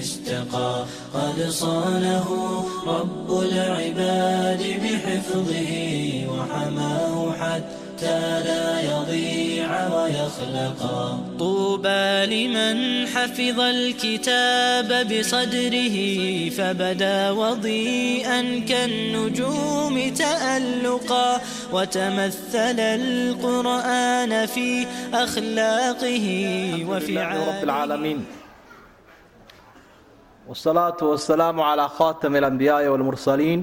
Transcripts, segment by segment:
استقى قد صانه رب العباد بحفظه وحماه حتى لا يضيع ويخلقا طوبى لمن حفظ الكتاب بصدره فبدا وضيئا كالنجوم تألقا وتمثل القرآن في أخلاقه وفي رب العالمين wsalaatu wasalaamu calaa khaatami alambiyaai walmursaliin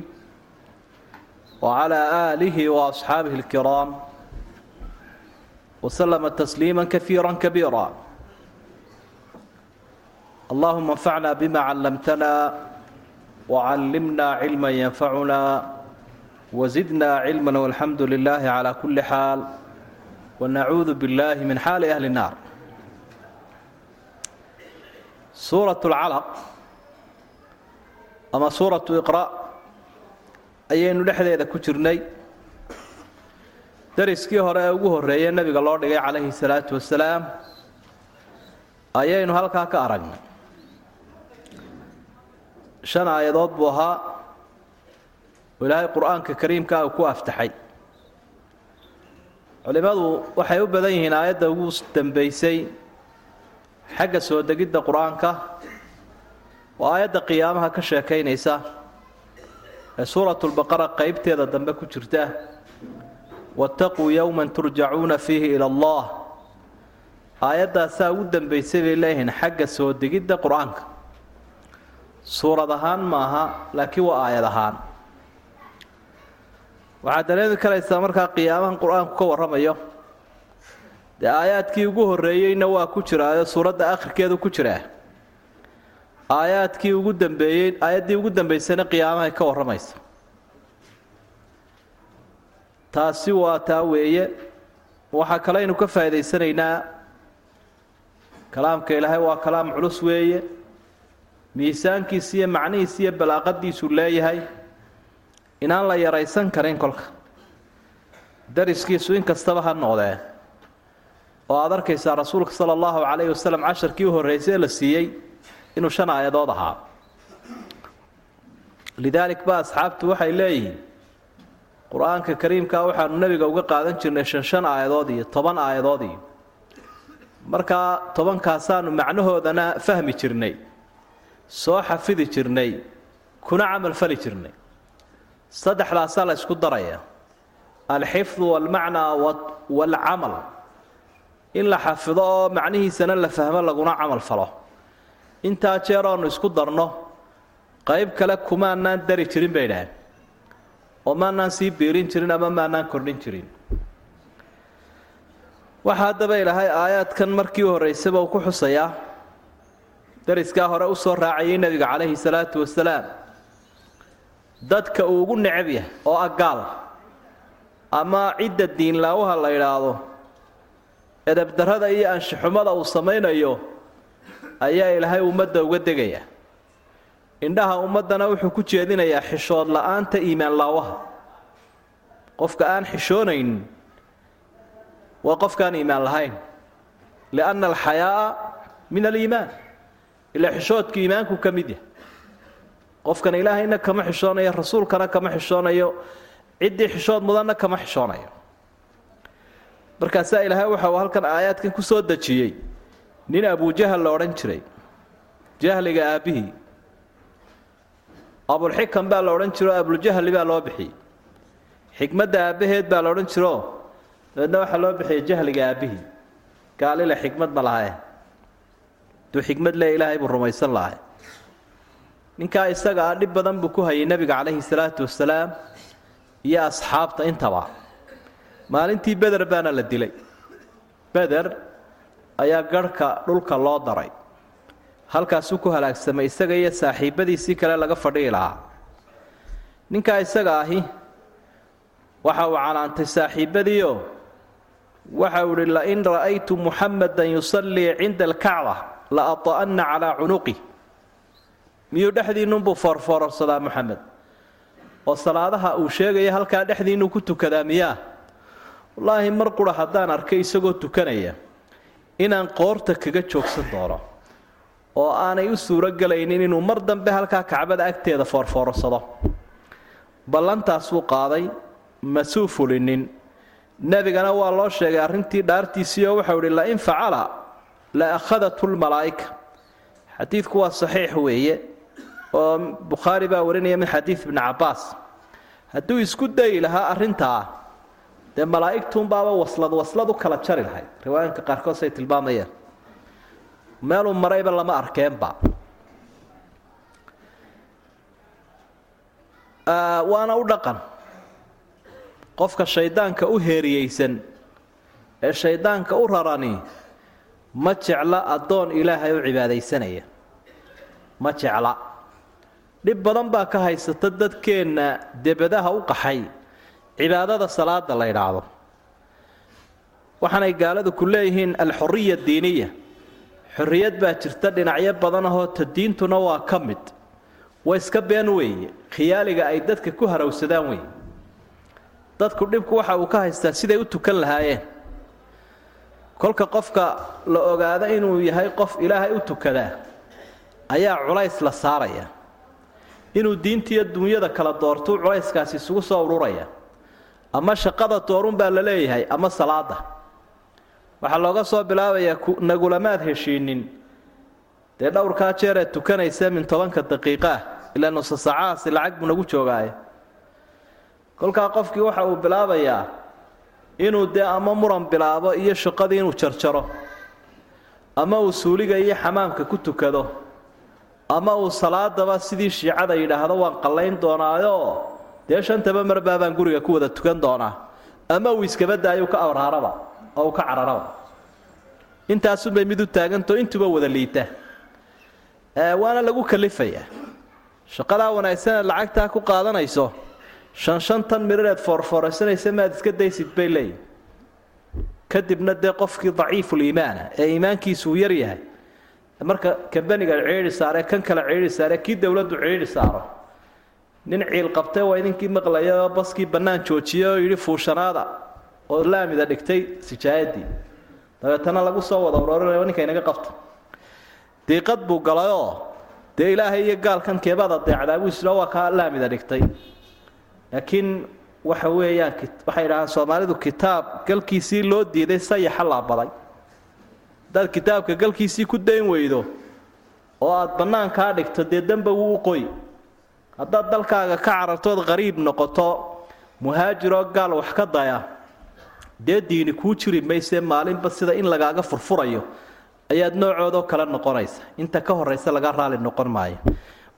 wacalaa aalihi waasxaabihi alkiraam waslama tasliima kaiira kabiira allahuma anfacna bima callamtana wacallimna cilma yanfacuna wasidna cilma walxamdu lilaahi calaa kulli xaal wanacuudu billahi min xaali ahli nnaar suurat lcalaq ama suuratu iqra' ayaynu dhexdeeda ku jirnay. Dariskii hore ee ugu horreeye nebiga loo dhigay calayhi salaatu wasalaam ayaynu halkaa ka aragnay. Shan aayadood buu ahaa. Oo ilaahay qur'aanka kariimkaa uu ku aftaxay. Culimmadu waxay u badan yihiin aayadda ugu dambaysay xagga soo degidda qur'aanka waa aayadda qiyaamaha ka sheekaynaysa ee suuratulbaqara qaybteeda dambe ku jirta waataquu yowman turjacuuna fiihi ila allah. Aayaddaasaa ugu dambaysay bay leeyihiin xagga soo degidda qur'aanka. Suurad ahaan maaha laakiin waa aayad ahaan. Waxaad dareemi karaysaa markaa qiyaamahan qur'aanku ka warramayo. Dee aayaadkii ugu horreeyeyna waa ku jiraayo suuradda akhirkeedu ku jiraa aayaadkii ugu dambeeyey aayaddii ugu dambaysayna qiyaamahay ka warramaysa taasi waa taa weeye. Waxaa kalaynu ka faa'idaysanaynaa kalaamka ilaahay waa kalaam culus weeye. Miisaankiisa iyo macnihiisa iyo balaaqadiisu leeyahay. Inaan la yaraysan karin kolka. Dariskiisu in kastaba ha noqdee. Oo aad arkaysaa rasuulka sala allahu calayhi wasalam casharkii u horraysay ee la siiyey inuu shan aayadood ahaa. Lidaalik ba asxaabtu waxay leeyihiin qur'aanka kariimkaa waxaanu nebiga uga qaadan jirnay shan shan aayadood iyo toban aayadood iyo markaa tobankaasaanu macnahoodana fahmi jirnay soo xafidi jirnay kuna camal fali jirnay. Saddexdaasaa la ysku daraya alxifdu walmacnaa waalcamal. In la xafido oo macnihiisana la fahmo laguna camal falo intaa jeer isku darno qayb kale kumaanaan dari jirin bay idhaaheen oo maanaan sii biirin jirin ama maanaan kordhin jirin. Waxaa haddaba ilaahay aayaadkan markii u horraysaba uu ku xusayaa dariskaa hore u soo raacayay nebiga calayhi salaatu wasalaam. Dadka uu ugu necab yahay oo agaal ama cidda diinlaawaha la idhaahdo edabdarrada iyo anshaxumada uu samaynayo ayaa ilaahay ummadda uga degaya. Indhaha ummaddana wuxuu ku jeedinayaa xishood la'aanta iimaan laawaha. Qofka aan xishoonayn waa qofkaan iimaan lahayn. Lianna alxayaa'a min aliimaan. Ilaa xishoodku iimaanku ka mid yahay. Qofkan ilaahayna kama xishoonayo rasuulkana kama xishoonayo ciddii xishood mudanna kama xishoonayo. Markaasaa ilaahay waxa uu halkan aayaadkan ku soo dejiyey nin abujahal la odhan jiray. Jahliga aabbihii. Abulxikam baa la odhan jiro abulujahli baa loo bixiyey. Xikmadda aabbaheed baa la odhan jiroo dabeedna waxaa loo bixiyey jahliga aabbihii. Gaalile xikmad ma lahae hadduu xikmad lee ilaahay buu rumaysan lahay ninkaa isaga ah dhib badan buu ku hayay nebiga calayhi salaatu wasalaam iyo asxaabta intaba. Maalintii beder baana la dilay. Beder ayaa garhka dhulka loo daray. Halkaasuu ku halaagsamay isaga iyo saaxiibbadiisii kale laga fadhihi lahaa. Ninkaa isaga ahi waxa uu canaantay saaxiibbadiioo waxa uu idhi lain ra'aytu muxamadan yusallii cinda alkacba la ata'anna calaa cunuqi. Miyuu dhexdiinnunbuu foorfoorarsadaa moxamed oo salaadaha uu sheegaya halkaa dhexdiinnuu ku tukadaa miyaa? Wallaahi mar qura haddaan arkay isagoo tukanaya inaan qoorta kaga joogsan doono oo aanay u suuro gelaynin inuu mar dambe halkaa kacbada agteeda foorfoorsado ballantaasuu qaaday masuu fulinin. Nebigana waa loo sheegay arrintii dhaartiisii oo waxau idhi lain facala la akhadathu lmalaa'ika xadiidku waa saxiix weeye oo bukhaari baa warinaya min xadiid ibni cabbaas. Hadduu isku dayi lahaa arrintaa dee malaa'igtuunbaaba waslad waslad u kala jari lahayd riwaayinka qaarkood say tilmaamayeen meeluu marayba lama arkeenba. Waana u dhaqan. Qofka shayddaanka u heeriyeysan ee shayddaanka u rarani ma jecla addoon ilaahay u cibaadaysanaya. Ma jecla. Dhib badan baa ka haysata dadkeenna debadaha u qaxay cibaadada salaada la ydhaahdo waxaanay gaaladu ku leeyihiin alxuriya diiniya. Xorriyad baa jirta dhinacyo badan ahoo ta diintuna waa ka mid. Waa iska been weeye. Khiyaaliga ay dadka ku harawsadaan weeye. Dadku dhibku waxa uu ka haystaa siday u tukan lahaayeen. Kolka qofka la ogaado inuu yahay qof ilaahay u tukadaa ayaa culays la saaraya. Inuu diintiiyo dunyada kala doortuu culayskaasi isugu soo ururaya ama shaqada doorun baa la leeyahay ama salaada. Waxaa looga soo bilaabayaa nagulamaad heshiinin. Dee dhowrkaa jeer eed tukanaysa min tobanka daqiiqaah ilaa nusa saacahaasi lacag buu nagu joogaaye kolkaa qofkii waxa uu bilaabayaa inuu dee ama muran bilaabo iyo shaqadii inuu jarjaro ama uu suuliga iyo xamaamka ku tukado ama uu salaadaba sidii shiicada yidhaahdo waan qallayn doonaayoo dee shantaba marbaa guriga ku wada tukan doonaa. Ama uu iskaba daayou ka awraaraba oo uu ka cararaba. Intaasunbay mid u taagantao intuba wada liita. Waana lagu kalifayaa shaqadaa wanaagsaneed lacagtaa ku qaadanayso. Shan mirireed foorfooraysanaysa maad iska daysid bay leeyihiin kadibna dee qofkii daciifuliimaana ee iimaankiisu uu yar yahay marka kambaniga ciidhi saare kan kale ciidhi saare kii dowladdu ciidhi saaro nin ciil qabtay waa idinkii maqlayao baskii bannaan joojiyey oo yidhi fuushanaada oo laamida dhigtay sijaayadii dabeetana lagu soo wada uroorinayo ninka inaga qabta diiqad buu galayoo dee ilaahay iyo gaalkan keebaad adeecdaa buu isla waa kaa laamida dhigtay. Laakiin waxa weeyaan waxay idhahaan soomaalidu kitaab galkiisii loo diiday sayaxa laabaday haddaad kitaabka galkiisii ku dayn weydo oo aad bannaankaa dhigto dee demba wuu u qoy haddaad dalkaaga ka carartood qariib noqoto muhaajiroo gaal wax ka daya dee diini kuu jiri maysee maalinba sida in lagaaga furfurayo ayaad noocoodoo kale noqonaysa. Inta ka horaysa laga raali noqon maayo.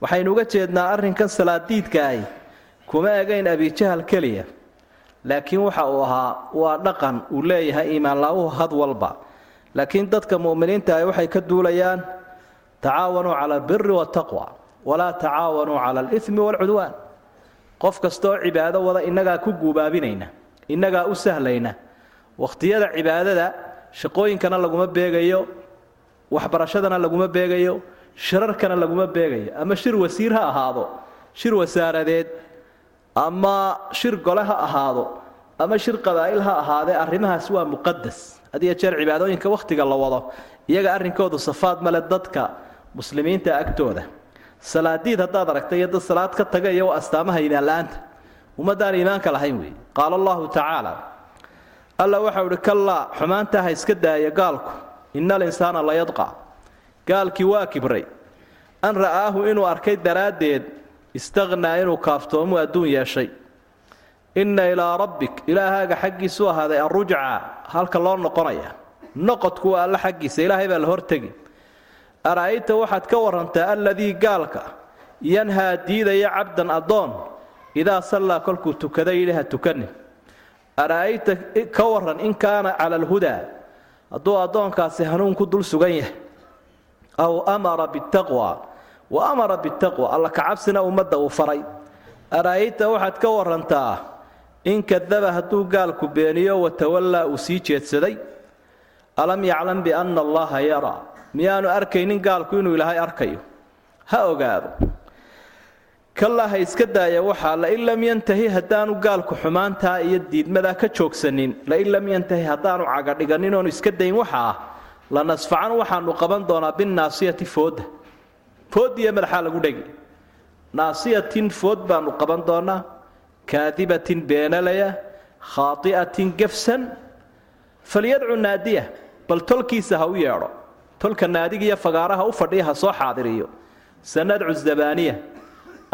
Waxaynu uga jeednaa arrinkan salaadiidkaahi kuma egayn abijahal keliya. Laakiin waxa uu ahaa waa dhaqan uu leeyahay iimaanla-uhu had walba. Laakiin dadka mu'miniinta ah waxay ka duulayaan tacaawanuu cala albiri waataqwa walaa tacaawanuu cala alimi waalcudwaan. Qof kastaoo cibaado wada innagaa ku guubaabinayna innagaa u sahlayna wakhtiyada cibaadada shaqooyinkana laguma beegayo waxbarashadana laguma beegayo shirarkana laguma beegayo. Ama shir wasiir ha ahaado shir wasaaradeed ama shir gole ha ahaado ama shir qabaa'il ha ahaadee arrimahaas waa muqadas had iyo jeer cibaadooyinka wakhtiga la wado iyaga arrinkoodu safaad male dadka muslimiinta agtooda salaadiid haddaad aragta iyo dad salaad ka taga iyo astaamaha iimaanla-aanta ummaddaan iimaanka lahayn weeye qaala allahu tacaala alla waxau idhi kallaa xumaantaa ha iska daaya gaalku ina alinsaana la yadqa. Gaalkii waa kibray an ra'aahu inuu arkay daraaddeed istaqhnaa inuu kaaftoomu adduun yeeshay. Inna ilaa rabbik ilaahaaga xaggiisuu ahaaday arrujca halka loo noqonaya. Noqodku waa alla xaggiisa ilaahay baa la hortegi ara'ayta waxaad ka warantaa alladii gaalka yanhaa diidaya cabdan addoon idaa sallaa kolkuu tukada yidhi ha tukanin ara'ayta ka waran in kaana cala alhudaa hadduu addoonkaasi hanuunku dul sugan yahay aw amara bitaqwa wa amara bitaqwa alla kacabsina ummadda uu faray. Ara'ayta waxaad ka warantaa in kadaba hadduu gaalku beeniyo watawallaa uu sii jeedsaday. Alam yaclam bianna allaha yaraa miyaanu arkaynin gaalku inuu ilaahay arkayo. Ha ogaado. Kallaa ha iska daaya waxaa lain lam yantahi haddaanu gaalku xumaantaa iyo diidmadaa ka joogsanin lain lam yantahi haddaanu cagadhiganin oonu iska dayn waxa la nasfacan waxaanu qaban doonaa binnaasiyati foodda fooddiiyo madaxaa lagu dhegi. Naasiyatin food baanu qaban doonaa kaadibatin beenalaya khaati'atin gefsan falyadcu naadiya bal tolkiisa ha u yeedho tolka naadigiiyo fagaaraha u fadhiya ha soo xaadiriyo. Sanadcu zabaaniya.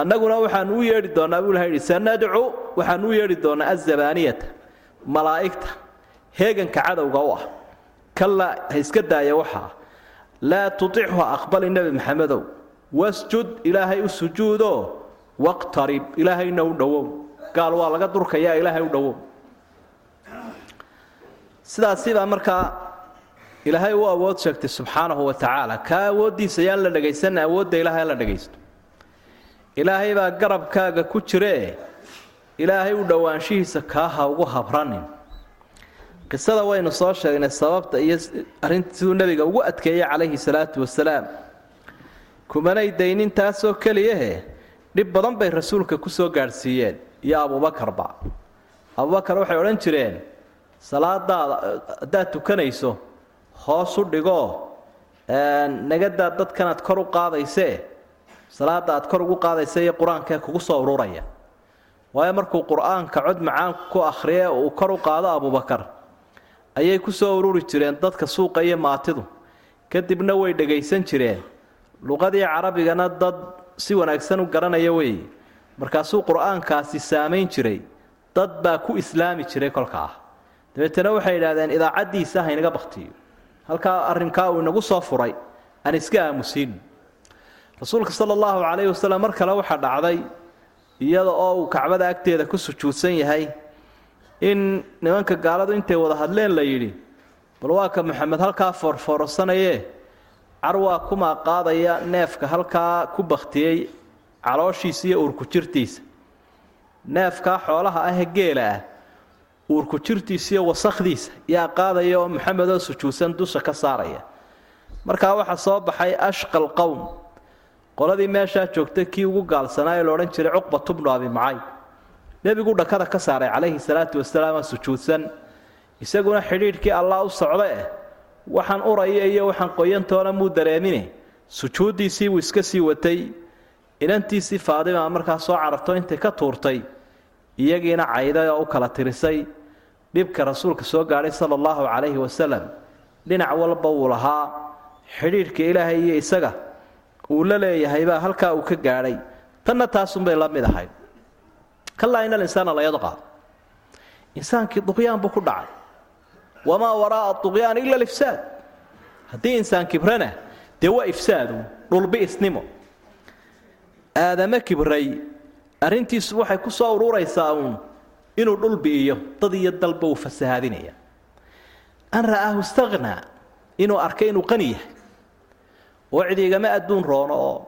Annaguna waxaanu u yeedhi doonaa buu ilaha yidhi sanadcu waxaanu u yeedhi doonaa azabaaniyata malaa'igta heeganka cadowga u ah. Kalla ha iska daaya waxaa laa tutichu ha aqbali nebi maxamedow. Wasjud ilaahay u sujuudoo waqtarib ilaahayna u dhowow. Gaal waa laga durkayaa ilaahay u dhowow. Sidaasibaa markaa ilaahay u awood sheegtay subxaanahu wa tacaala kaa awooddiisa yaan la dhagaysanna awoodda ilaahay la dhagaysto. Ilaahay baa garabkaaga ku jiree ilaahay u dhowaanshihiisa kaa ha ugu habranin. Qisada waynu soo sheegnay sababta iyo arrinta siduu nebiga ugu adkeeyey calayhi salaatu wasalaam kumanay daynin taasoo keliyahe dhib badan bay rasuulka ku soo gaadhsiiyeen. Iyo abuubakarba abubakar waxay odhan jireen salaadaada haddaad tukanayso hoos u dhigoo nagadaa dadkanaad kor u qaadaysee salaada aad kor ugu qaadaysa iyo qur'aankee kugu soo ururaya waayo markuu qur'aanka cod macaan ku akhriye uu kor u qaado abubakar ayay ku soo ururi jireen dadka suuqa iyo maatidu. Kadibna way dhagaysan jireen. Luqadii carabigana dad si wanaagsan u garanaya weeye markaasuu qur'aankaasi saamayn jiray. Dad baa ku islaami jiray kolkaa dabeetana waxay yidhahdeen idaacaddiisa ha inaga baktiyo halkaa arrinkaa uu inagu soo furay aan iska aamusiin. Rasuulka sala allahu calayhi wasalam mar kale waxaa dhacday iyada oo uu kacbada agteeda ku sujuudsan yahay in nimanka gaaladu intay wada hadleen la yidhi bal waa ka maxamed halkaa foorfoorsanayee? Carwaa kumaa qaadaya neefka halkaa ku baktiyey calooshiisa iyo uurku jirtiisa neefkaa xoolaha ahee geela ah uurku jirtiisa iyo wasakhdiisa yaa qaadaya oo maxamedoo sujuudsan dusha ka saaraya. Markaa waxaa soo baxay ashqal qowm qoladii meeshaa joogtay kii ugu gaalsanaa ee laodhan jiray cuqbat bnu abi macay nebigu dhakada ka saaray calayhi salaatu wasalaam sujuudsan. Isaguna xidhiidhkii allah u socda eh. Waxaan uraya iyo waxaan qoyantoona muu dareemine? Sujuuddiisii buu iska sii watay. Inantiisii faadima markaa soo cararto intay ka tuurtay iyagiina cayday oo u kala tirisay dhibka rasuulka soo gaadhay sala allahu calayhi wasalam dhinac walba wuu lahaa. Xidhiidhka ilaahay iyo isaga uu la leeyahaybaa halkaa uu ka gaadhay. Tanna taasunbay la mid ahayd kalaa ina alinsaana la yadqa insaankii duqyaan buu ku dhacay. Wamaa waraa'a duqyaan ila alifsaad. Haddii insaan kibrana dee waa ifsaadu dhulbi isnimo. Aadame kibray arrintiisu waxay ku soo ururaysaa uun inuu dhulbi'iyo dad iyo dalba uu fasahaadinaya an ra'aahu istaqnaa inuu arkay inuu qani yahay. Oo cidigama adduun roono oo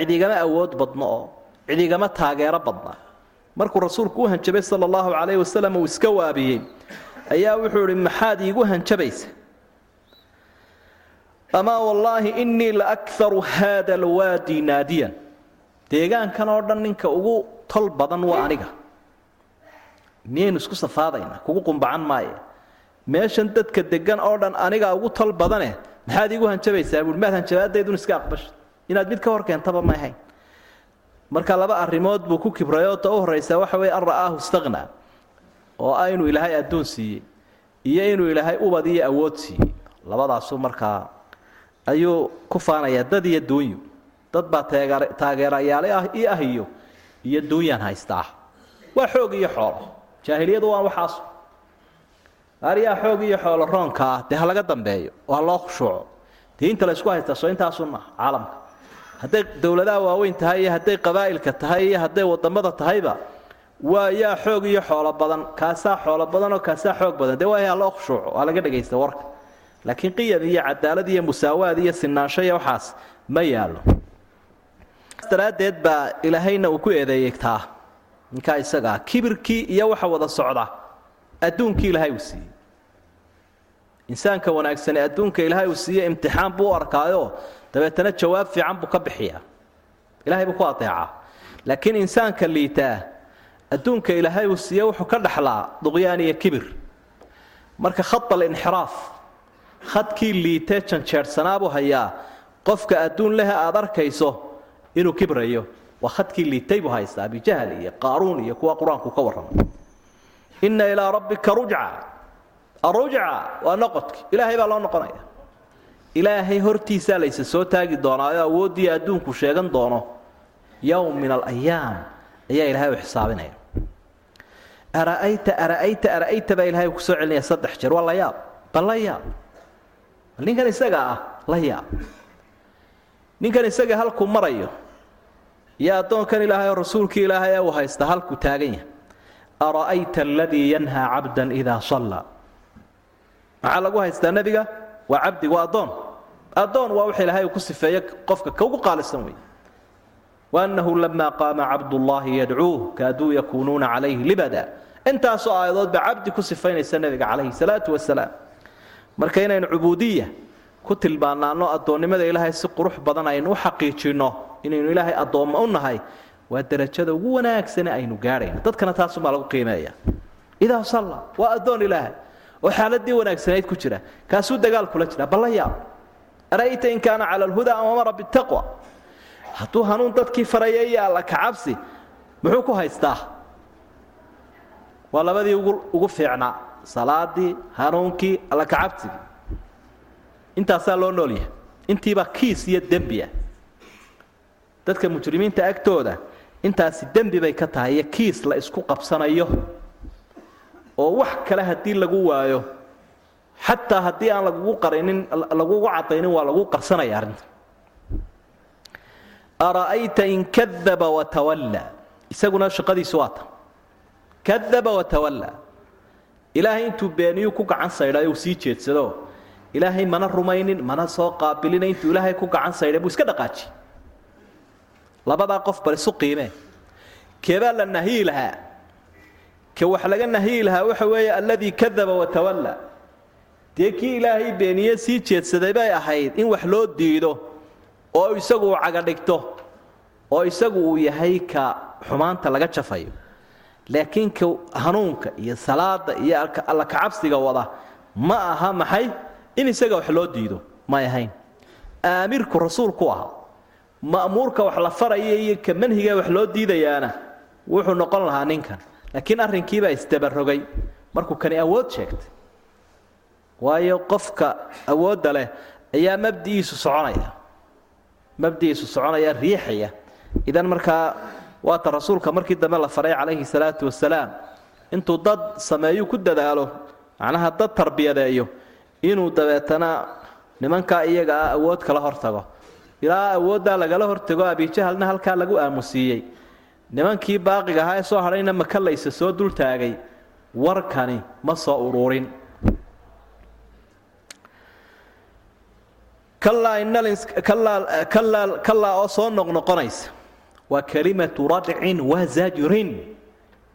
cidigama awood badno oo cidigama taageero badna. Markuu rasuulku u hanjabay sala allahu calayhi wasalam uu iska waabiyey ayaa wuxuu idhi maxaad iigu hanjabaysa amaa wallaahi innii la akaru haada alwaadi naadiyan deegaankan oo dhan ninka ugu tol badan waa aniga. Miyaynu isku safaadaynaa kugu qumbacan maaye. Meeshan dadka degan oo dhan aniga ugu tol badane maxaad iigu hanjabaysaa buui maad hanjabaadaydun iska aqbasha? Inaad mid ka hor keentaba ma ahayn. Marka laba arrimood buu ku kibrayoo ta u horraysaa waxa weye an ra'aahu istaqnaa oo ah inuu ilaahay adduun siiyey iyo inuu ilaahay ubad iyo awood siiyey. Labadaasu markaa ayuu ku faanayaa dad iyo duunyu dad baa taageerayaale ah i ah iyo duunyaan haystaa. Waa xoog iyo xoolo. Jaahiliyadu waa waxaas. Aryaa xoog iyo xoolo roonka ah dee ha dambeeyo. Oo ha loo khushuuco dee inta la isku haysta soo intaasun caalamka. Hadday dowladaha waaweyn tahay iyo hadday qabaa'ilka tahay iyo hadday waddamada tahayba waa yaa xoog iyo xoolo badan. Kaasaa xoolo badan oo kaasaa xoog badan. Dee waa ha loo khushuuco waa laga dhagaysta warka. Laakiin qiyam iyo cadaalad iyo musaawaad iyo sinaansho iyo waxaas ma yaallo daraaddeed baa ilaahayna uu ku eedeeyey taa ninkaa isagaa kibirkii iyo waxa wada socda adduunkii ilaahay uu siiyey. Insaanka wanaagsane adduunka ilaahay uu siiye imtixaan buu u arkaayo dabeetana jawaab fiican buu ka bixiyaa. Ilahay buu ku adeecaa. Laakiin insaanka liitaa adduunka ilaahay uu siiye wuxuu ka dhaxlaa duqyaan iyo kibir. Marka khad alinxiraaf khadkii liitee janjeersanaabuu hayaa. Qofka adduun leh aad arkayso inuu kibrayo waa khadkii liitay buu haystaa abijahl iyo qaaruun iyo kuwa qur'aanku ka warramay inna ilaa rabbika rujca. Arujca waa noqodki ilaahay baa loo noqonaya. Ilaahay hortiisaa laysa soo taagi doonaayo awooddii adduunku sheegan doono. Yowm min alayaam ayaa ilahay u xisaabinaya. Ara'ayta ara'ayta ara'ayta baa ilahay ku soo celinaya saddex jeer. Waa la yaab. Bal la yaab. Ninkan isaga ah la yaab. Ninkan isaga halkuu marayo iyo addoonkan ilaahay oo rasuulkii ilaahay ee uu haysta halkuu taagan yahay. Ara'ayta aladii yanhaa cabdan idaa sallaa maxaa lagu haystaa nebiga? Waa cabdi waa addoon. Addoon waa wix ilaahay ku sifeeye qofka kaugu qaalisan wey waannahu lamaa qaama cabdullaahi yadcuuh kaaduu yakuunuuna calayhi libada. Intaasoo aayadood baa cabdi ku sifaynaysa nebiga calayhi salaatu wasalaam marka inaynu cubuudiya ku tilmaanaano addoonnimada ilaahay si qurux badan aynu u xaqiijinno inaynu ilaahay addoommo u nahay waa derajada ugu wanaagsane aynu gaadhayno dadkana taasumaa lagu qiimeeya idaa salla waa addoon ilaahay oo xaaladii wanaagsanayd ku jira kaasuu dagaal kula jira. Balla yaab ara'ayta in kaana cala alhudaa am amara bitaqwa hadduu hanuun dadkii faraya iyo alla kacabsi muxuu ku haystaa? Waa labadii ugu fiicnaa salaadii hanuunkii alla kacabsigii intaasaa loo nool yahay. Intiibaa kiis iyo dembi ah. Dadka mujrimiinta agtooda intaasi dembi bay ka tahay iyo kiis la isku qabsanayo. Oo wax kale haddii lagu waayo xataa haddii aan lagugu qarinin lagugu cadaynin waa lagu qarsanaya arrinta ara'ayta in kadaba watawalla isaguna shaqadiisu waa ta kadaba watawalla ilaahay intuu beeniyuu ku gacan saydhay uu sii jeedsado ilaahay mana rumaynin mana soo qaabilina intuu ilaahay ku gacan saydhay buu iska dhaqaaji. Labadaa qof bal isu qiimee keebaa la nahyi lahaa? Ka wax laga nahyi lahaa? Waxa weeye alladii kadaba watawalla dee kii ilaahay beeniye sii jeedsaday bay ahayd in wax loo diido oo isagu uu cagadhigto oo isagu uu yahay ka xumaanta laga jafayo. Laakiin ka hanuunka iyo salaada iyo alla kacabsiga wada ma aha maxay in isaga wax loo diido may ahayn. Aamirku rasuulku ahaa ma'muurka wax la faraya iyo ka manhiga wax loo diidayaana wuxuu noqon lahaa ninkan. Laakiin arrinkiibaa isdabarogay. Markuu kani awood sheegtay waayo qofka awoodda leh ayaa mabdi'iisu soconaya. Mabdi'iisu soconaya riixaya. Idan markaa waata rasuulka markii dambe la faray calayhi salaatu wasalaam intuu dad sameeyu ku dadaalo macnaha dad tarbiyadeeyo inuu dabeetana nimankaa iyaga ah awood kala hortago. Ilaa awooddaa lagala hortago abijahalna halkaa lagu aamusiiyey. Nimankii baaqiga ahaa ee soo hadhayna maka laysa soo dultaagay warkani ma soo ururin kallaa oo soo noqnoqonaysa waa kelimatu radcin wa zajrin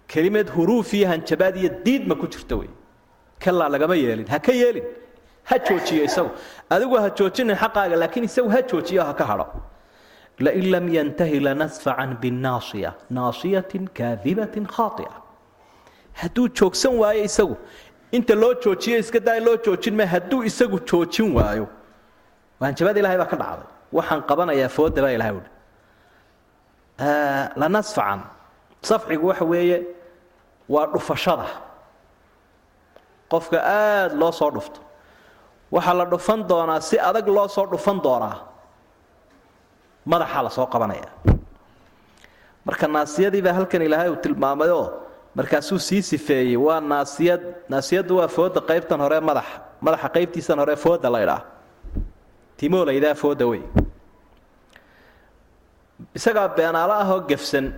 kelimad huruuf iyo hanjabaad iyo diidma ku jirta wey. Kallaa lagama yeelin ha ka yeelin ha joojiyo isagu. Adigu ha joojinin xaqaaga laakiin isagu ha joojiyo ha ka hadho lain lam yantahi lanasfacan binnaasiya. Naasiyatin kaadibatin khaaia hadduu joogsan waayo isagu inta loo joojiyo iska daa loo joojin ma hadduu isagu joojin waayo hanjabada ilahay baa ka dhacday. Waxaan qabanayaa fooda baa ilahay uhi. Lanasfacan safcigu waxa weeye waa dhufashada. Qofka aada loo soo dhufto waxaa la dhufan doonaa si adag loo soo dhufan doonaa. Madaxaa la soo qabanaya. Marka naasiyadii baa halkan ilaahay uu tilmaamayoo markaasuu sii sifeeyey waa naasiyad naasiyaddu waa fooda qaybtan hore madaxa madaxa qaybtiisan hore fooda la ydhaa timoolaydaa fooda wey isagaa beenaalo ahoo gefsan.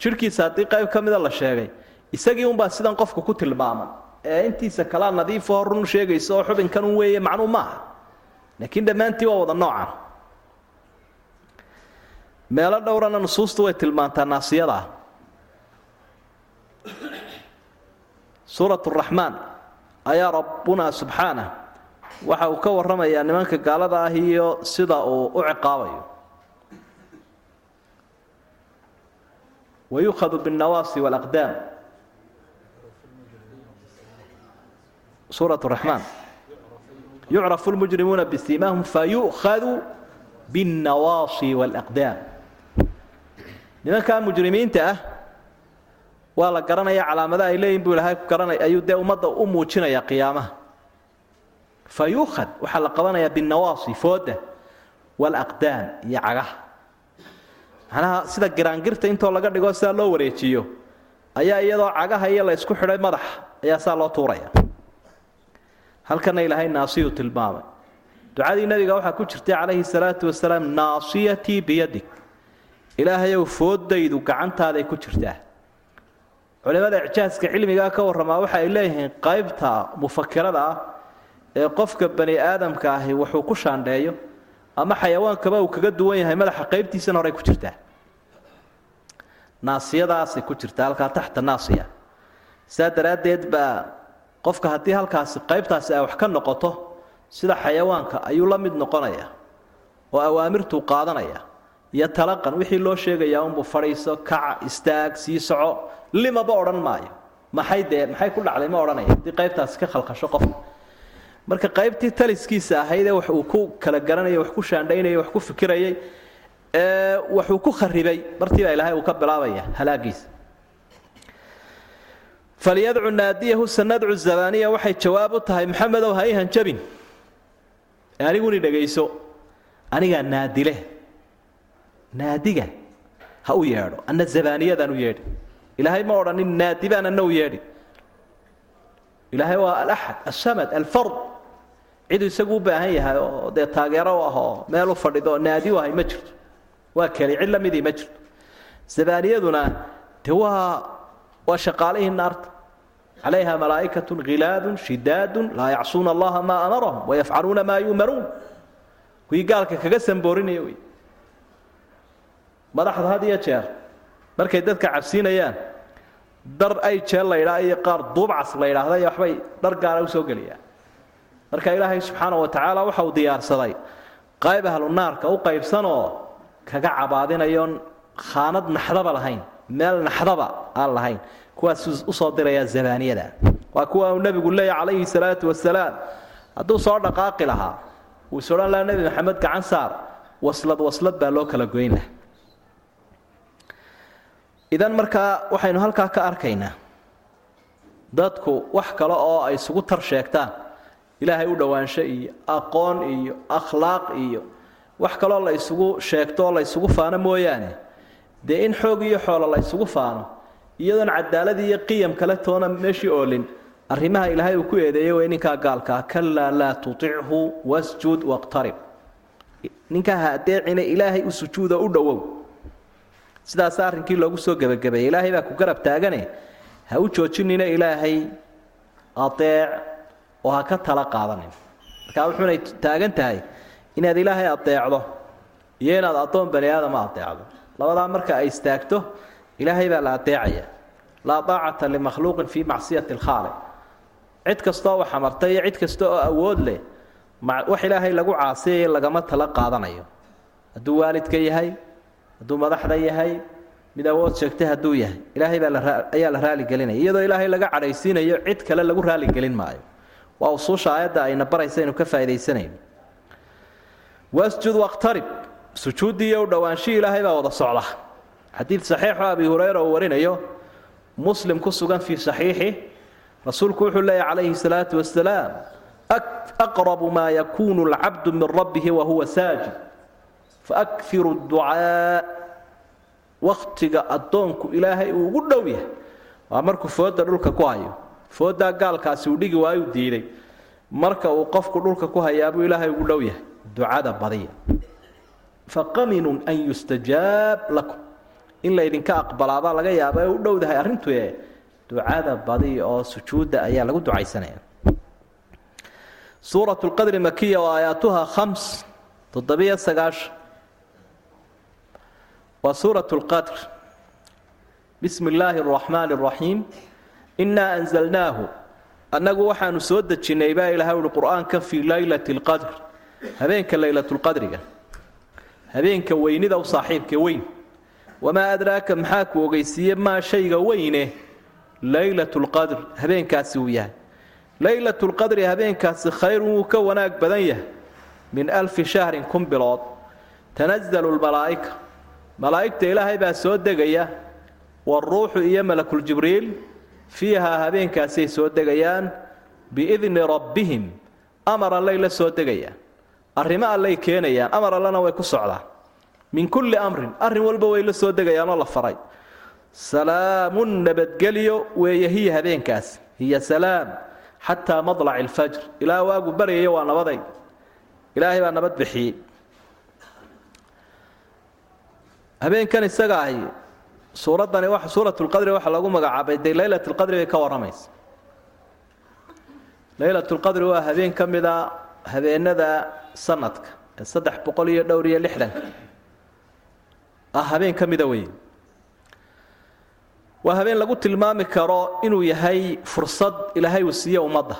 Jidhkiisa haddii qayb ka mida la sheegay. Isagii unbaa sidan qofka ku tilmaaman ee intiisa kalaa nadiifoo run sheegaysa oo xubinkan weeye macnuu maaha laakiin dhammaantii waa wada noocan. Meelo dhowrana nusuustu way tilmaantaa naasiyadaa suurat raxmaan ayaa rabbuna subxaanah waxa uu ka warramayaa nimanka gaalada ah iyo sida uu u ciqaabayo. Wayukhadu biاnnawaasi wاlaqdaam suurat raxmaan yucrafu lmujrimuuna bisiimaahum fayu'khadu biاnnawaasi wاlaqdaam nimankaa mujrimiinta ah waa la garanaya calaamada ay leeyihiin buu ilahay garanay ayuu dee ummadda u muujinaya qiyaamaha. Fa yuukhad waxaa la qabanayaa binnawaasi fooda walaqdaam iyo cagaha. Macnaha sida giraangirta intoo laga dhigo sidaa loo wareejiyo. Ayaa iyadoo cagaha iyo la ysku xidhay madaxa ayaa saa loo tuuraya halkana ilaahay naasiyuu tilmaamay. Ducadii nabiga waxaa ku jirtay calayhi salaatu wasalaam naasiyatii biyadig ilaahayow foodaydu gacantaaday ku jirtaa. Culimada icjaaska cilmigaa ka warramaa waxa ay leeyihiin qaybta mufakirada ah ee qofka bani aadamka ahi wuxuu ku shaandheeyo ama xayawaankaba uu kaga duwan yahay madaxa qaybtiisana horey ku jirtaa. Naasiyadaasay ku jirtaa halkaa taxta naasiya. Sidaa daraaddeed baa qofka haddii halkaasi qaybtaasi ay wax ka noqoto sida xayawaanka ayuu la mid noqonaya oo awaamirtuu qaadanaya iyo talaqan wixii loo sheegayaa unbuu fadhiiso kaca istaag sii soco limaba odhan maayo. Maxay dee maxay ku dhacday ma odhanaya haddii qaybtaasi ka khalkhasho qofka marka qaybtii taliskiisa ahaydee wax uu ku kala garanayay wax ku shaandhaynayay wax ku fikirayay waxuu ku kharibay martiibaa ilaahay uu ka bilaabaya halaagiisa falyadcu naadiyahu sanadcu zabaniya waxay jawaab u tahay maxamedow ha ii hanjabin. Aniguni dhegayso anigaa naadile naadiga ha u yeedho. Anna zabaniyadaan u yeedhi. Ilaahay ma odhanin naadibaan anna u yeedhi. Ilaahay waa alaxad asamad alfard. Ciduu isagu u baahan yahay oo dee taageero u ah oo meel u fadhido naadi u ahay ma jirto. Waa keli cid la midii ma jirto. Zabaniyaduna de waa waa shaqaalihii naarta calayha malaa'ikatun khilaadun shidaadun laa yacsuuna allaha maa amarahum wayafcaluuna maa yu'maruun kuwii gaalka kaga samboorinaya wey. Madaxda had iyo jeer markay dadka cabsiinayaan dar ay jeel la ydhaa iyo qaar duubcas la ydhaahda iyo waxbay dhar gaara u soo geliyaan. Marka ilaahay subxaana wa tacaala waxa uu diyaarsaday qayb naarka u qaybsanoo kaga cabaadinayoon khaanad naxdaba lahayn meel naxdaba aan lahayn. Kuwaasuu u soo dirayaa zabaaniyada waa kuwa uu nebigu leeya calayhi salaatu wasalaam hadduu soo dhaqaaqi lahaa wuu is odhan lahaa nebi maxamed gacan saar. Waslad waslad baa loo kala goyn laha idan markaa waxaynu halkaa ka arkaynaa dadku wax kale oo ay isugu tar sheegtaan. Ilaahay u dhowaansho iyo aqoon iyo akhlaaq iyo wax kaloo la isugu sheegto oo la isugu faano mooyaane dee in xoog iyo xoolo la isugu faano iyadoon cadaalad iyo qiyam kale toona meeshii oolin arrimaha ilaahay uu ku eedeeyey way ninkaa gaalkaa kalaa laa tutichu wasjud waqtarib. Ninkaa ha adeecina ilaahay u sujuuda u dhowow. Sidaasa arrinkii loogu soo gebagabeeyey ilaahay baa ku garab taagane ha u joojinina ilaahay adeec oo ha ka tala qaadanin. Markaa wuxuunay taagan tahay inaad ilaahay adeecdo iyo inaad addoon bani aadama adeecdo labadaa marka ay istaagto ilaahay baa la adeecaya. Laa daacata limakhluuqin fii macsiyati alkhaaliq cid kastoo wax amartay iyo cid kasta oo awood leh wax ilaahay lagu caasiyaya lagama tala qaadanayo. Hadduu waalidka yahay hadduu madaxda yahay mid awood sheegtay hadduu yahay ilaahay baa ayaa la raaligelinaya iyadoo ilaahay laga cadhaysiinayo cid kale lagu raaligelin maayo. Waa usuusha aayadda ayna baraysa aynu ka faaidaysanayno wasjud waqtarib sujuuddii u dhowaanshihii ilaahay baa wada socda. Xadiid saxiixo abi hurayra uu warinayo muslim ku sugan fii saxiixi rasuulku wuxuu leeyahy calayhi salaatu wasalaam aqrabu maa yakuunu alcabdu min rabbihi wahuwa saajid faakfiru ducaa wakhtiga addoonku ilaahay uu ugu dhow yahay. Waa markuu fooda dhulka ku hayo. Foodaa gaalkaasi uu dhigi waayu diiday. Marka uu qofku dhulka ku hayaabuu ilaahay ugu dhow yahay. Ducada badiya faqaminun an yustajaab lakum. In laydinka aqbalaabaa laga yaaba u dhowdahay arrintu ee ducada badiya oo sujuudda ayaa lagu ducaysanaya. Suurat lqadri makiya oo aayaatuha khams toddobiyo sagaashan waa suurat lqadr bismi illaahi araxmaani araxiim innaa anzalnaahu. Annagu waxaanu soo dejinnay baa ilahay uhi qur'aanka fii laylati lqadr habeenka laylatulqadriga habeenka weynida u saaxiibka weyn. Wamaa adraaka maxaa ku ogeysiiye maa shayga weyne? Laylatulqadr habeenkaasi uu yahay. Laylatulqadri habeenkaasi khayrun wuu ka wanaag badan yahay. Min alfi shahrin kun bilood. Tanazalu lmalaa'ika malaa'igta ilaahay baa soo degaya. Waaruuxu iyo malakuljibriil fiihaa habeenkaasay soo degayaan. Biidni rabbihim amar allay la soo degayaan arrimo allay keenayaan amar allana way ku socdaan min kulli amrin arrin walba way la soo degayaanoo la faray. Salaamun nabadgelyo weeye hiya hiya salaam xataa madlaci alfajr. Ilaa waagu baryaya waa nabaday. Ilaahay baa nabad bixiyey. Habeenkan isaga ahi suuraddani suurat lqadri waxaa lagu magacaabay dee leylat lqadri bay ka warramaysa. Leylat lqadri waa habeen ka mida habeenada sanadka ee saddex boqol iyo dhowr iyo lixdanka ah habeen ka mida wey waa habeen lagu tilmaami karo inuu yahay fursad ilaahay uu siiye ummadda.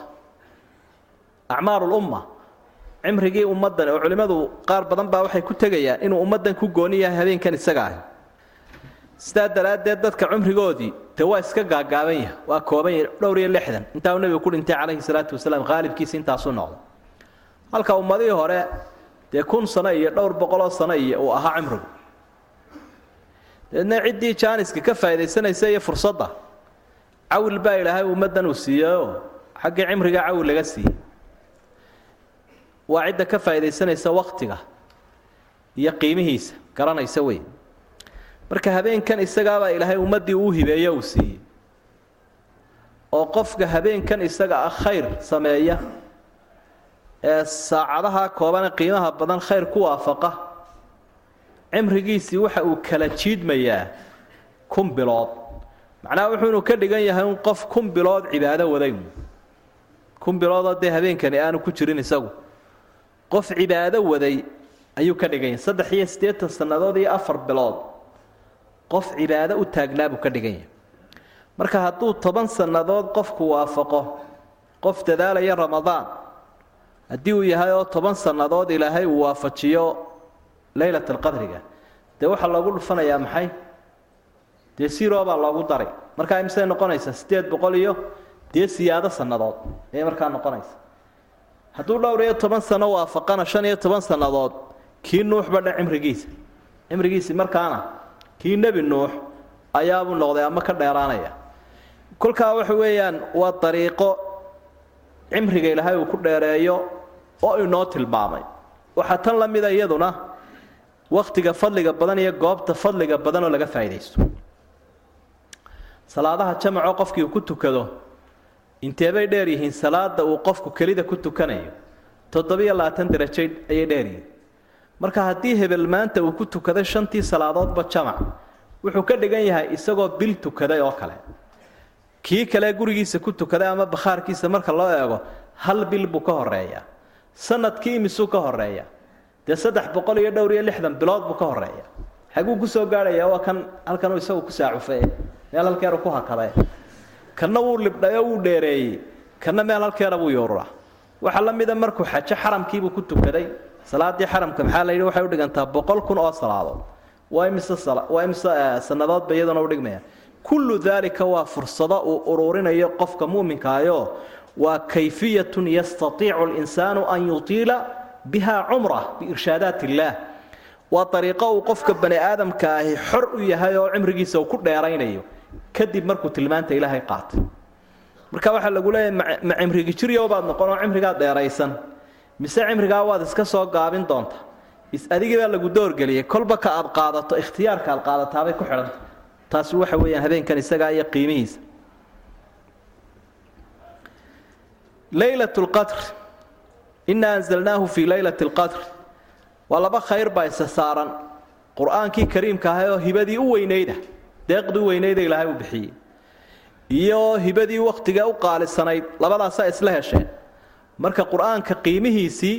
Acmaaru lumma cimrigii ummaddan oo culimmadu qaar badan baa waxay ku tegayaan inuu ummaddan ku gooni yahay habeenkan isaga ahi. Sidaa daraaddeed dadka cumrigoodii dee waa iska gaagaaban yahay waa kooban yahay dhowr iyo lixdan. Intaa uu nebigu ku dhintay calayhi salaatu wasalaam haalibkiisa intaasuu noqdo halka ummadihii hore dee kun sano iyo dhowr boqoloo sano iyo uu ahaa cimrigu. Deedna ciddii jaaniska ka faa'iidaysanaysa iyo fursadda cawil baa ilaahay ummaddan uu siiyeyoo xaggii cimriga cawil laga siiyey. Waa cidda ka faa'iidaysanaysa wakhtiga iyo qiimihiisa garanaysa wey marka habeenkan isagaabaa ilaahay ummaddii uu hibeeyo uu siiyey. Oo qofka habeenkan isaga ah khayr sameeya ee saacadaha koobane qiimaha badan khayr ku waafaqa. Cimrigiisii waxa uu kala jiidmayaa kun bilood. Macnaha wuxuunu ka dhigan yahay un qof kun bilood cibaado waday kun biloodoo dee habeenkani aanu ku jirin isagu. Qof cibaado waday ayuu ka dhigan yahay. Saddex iyo siddeetan sannadood iyo afar bilood. Qof cibaado u taagnaa buu ka dhigan yahay. Marka hadduu toban sannadood qofku waafaqo qof dadaalaya ramadaan haddii uu yahay oo toban sannadood ilaahay uu waafajiyo leylat alqadriga dee waxaa loogu dhufanayaa maxay? Dee siro baa loogu daray. Markaa imisay noqonaysaa siddeed boqol iyo dee siyaado sannadood ayay markaa noqonaysa hadduu dhowr iyo toban sano waafaqana shan iyo toban sannadood kii nuuxba dha cimrigiisa cimrigiisii markaana kii nebi nuux ayaabuu noqday ama ka dheeraanaya. Kolkaa waxa weeyaan waa dariiqo cimriga ilaahay uu ku dheereeyo oo inoo tilmaamay. Waxaa tan la mida iyaduna wakhtiga fadliga badan iyo goobta fadliga badan oo laga faa'iidaysto. Salaadaha jamacoo qofkii uu ku tukado inteebay dheer yihiin salaada uu qofku kelida ku tukanayo toddobiyo labaatan darajo ayay dheer yihiin. Marka haddii hebel maanta uu ku tukaday shantii salaadoodba jamac wuxuu ka dhigan yahay isagoo bil tukaday oo kale. Kii kale gurigiisa ku tukaday ama bakhaarkiisa marka loo eego hal bil buu ka horeeyaa sannadkii imisuu ka horreeya dee saddex boqol iyo dhowr iyo lixdan bilood buu ka horreeya xaguu ku soo gaadhaya waa kan halkanuu isagu ku saacufe meel halkeeru ku hakade kanna wuu libdhay oo wuu dheereeyey. Kanna meel halkeera buu yuururaa waxaa la mida markuu xajo xaramkiibuu ku tukaday. Salaadii xaramka maxaa la yidhi? Waxay udhigantaa boqol kun oo salaadood waa imise waa imise sannadoodba iyaduna udhigmaya kullu daalika waa fursado uu ururinayo qofka muuminkaayo waa kayfiyatun yastatiicu linsaanu an yutiila biha cumrah biirshaadaat illaah waa dariiqo uu qofka bani aadamka ahi xor u yahay oo cimrigiisa uu ku dheeraynayo. Kadib markuu tilmaanta ilaahay qaatay. Marka waxaa lagu leeyahay ma cimrigi jiryo baad noqon oo cimrigaa dheeraysan. Mise cimrigaa waad iska soo gaabin doonta? Adigii baa lagu doorgeliyey kolba ka aad qaadato ikhtiyaarka aad qaadataabay ku xidhanta taasi waxa weeyaan habeenkan isagaa iyo qiimihiisa laylat lqadr inaa anzalnaahu fii laylati lqadr waa laba khayr baa isa saaran. Qur'aankii kariimka ahay oo hibadii u weynayda deeqdii u weynayda ilaahay uu bixiyey. Iyo hibadii wakhtiga u qaalisanayd labadaasaa isla hesheen. Marka qur'aanka qiimihiisii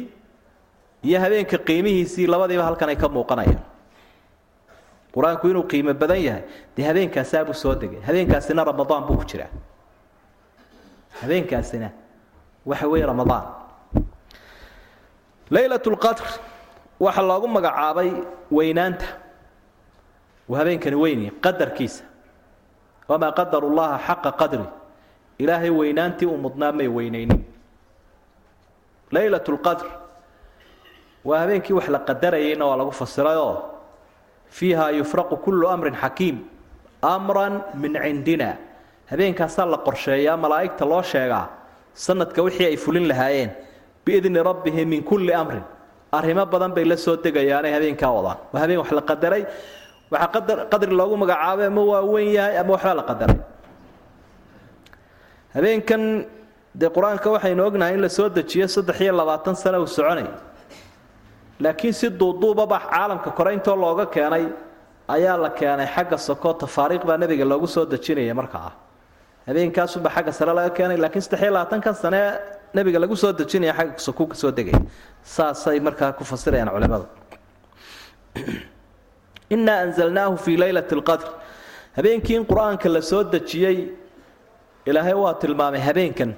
iyo habeenka qiimihiisii labadiiba halkan ka muuqanayaan. Qur'aanku inuu qiimo badan yahay dee habeenkaasaabuu soo degay. Habeenkaasina ramadaan buu ku jiraa. Habeenkaasina waxa weeye ramadaan. Laylat lqadr waxaa loogu magacaabay weynaanta. Uu habeenkani weynaya qadarkiisa. Wamaa qadaru llaha xaqa qadri. Ilaahay weynaantii uu mudnaa may weynaynin. Laylat lqadr waa habeenkii wax la qadarayayna waa lagu fasirayoo. Fiiha yufraqu kullu amrin xakiim. Amran min cindina habeenkaasaa la qorsheeyaa malaa'igta loo sheegaa sanadka wixii ay fulin lahaayeen biidni rabbihim min kulli amrin. Arrimo badan bay la soo degayaanay habeenkaa wadaan. Waa habeen wax la qadaray waxaa qadri loogu magacaabay ama waa weyn yahay ama waxbaa la qadaray. Habeenkan dee qur'aanka waxaynu ognahay in la soo dejiyo saddex iyo labaatan sano uu soconay. Laakiin si duuduubaba caalamka kore intoo looga keenay ayaa la keenay xagga soko tafaariiq baa nebiga loogu soo dejinaya markaa habeenkaasuba xagga sare laga keenay laakiin saddex labaatankan sane nebiga lagu soo dejinaya xagga soko ka soo degay. Saasay markaa ku fasirayaan culimadu. Inaa anzalnaahu fii laylati lqadr habeenkii in qur'aanka la dejiyey ilaahay waa tilmaamay habeenkan.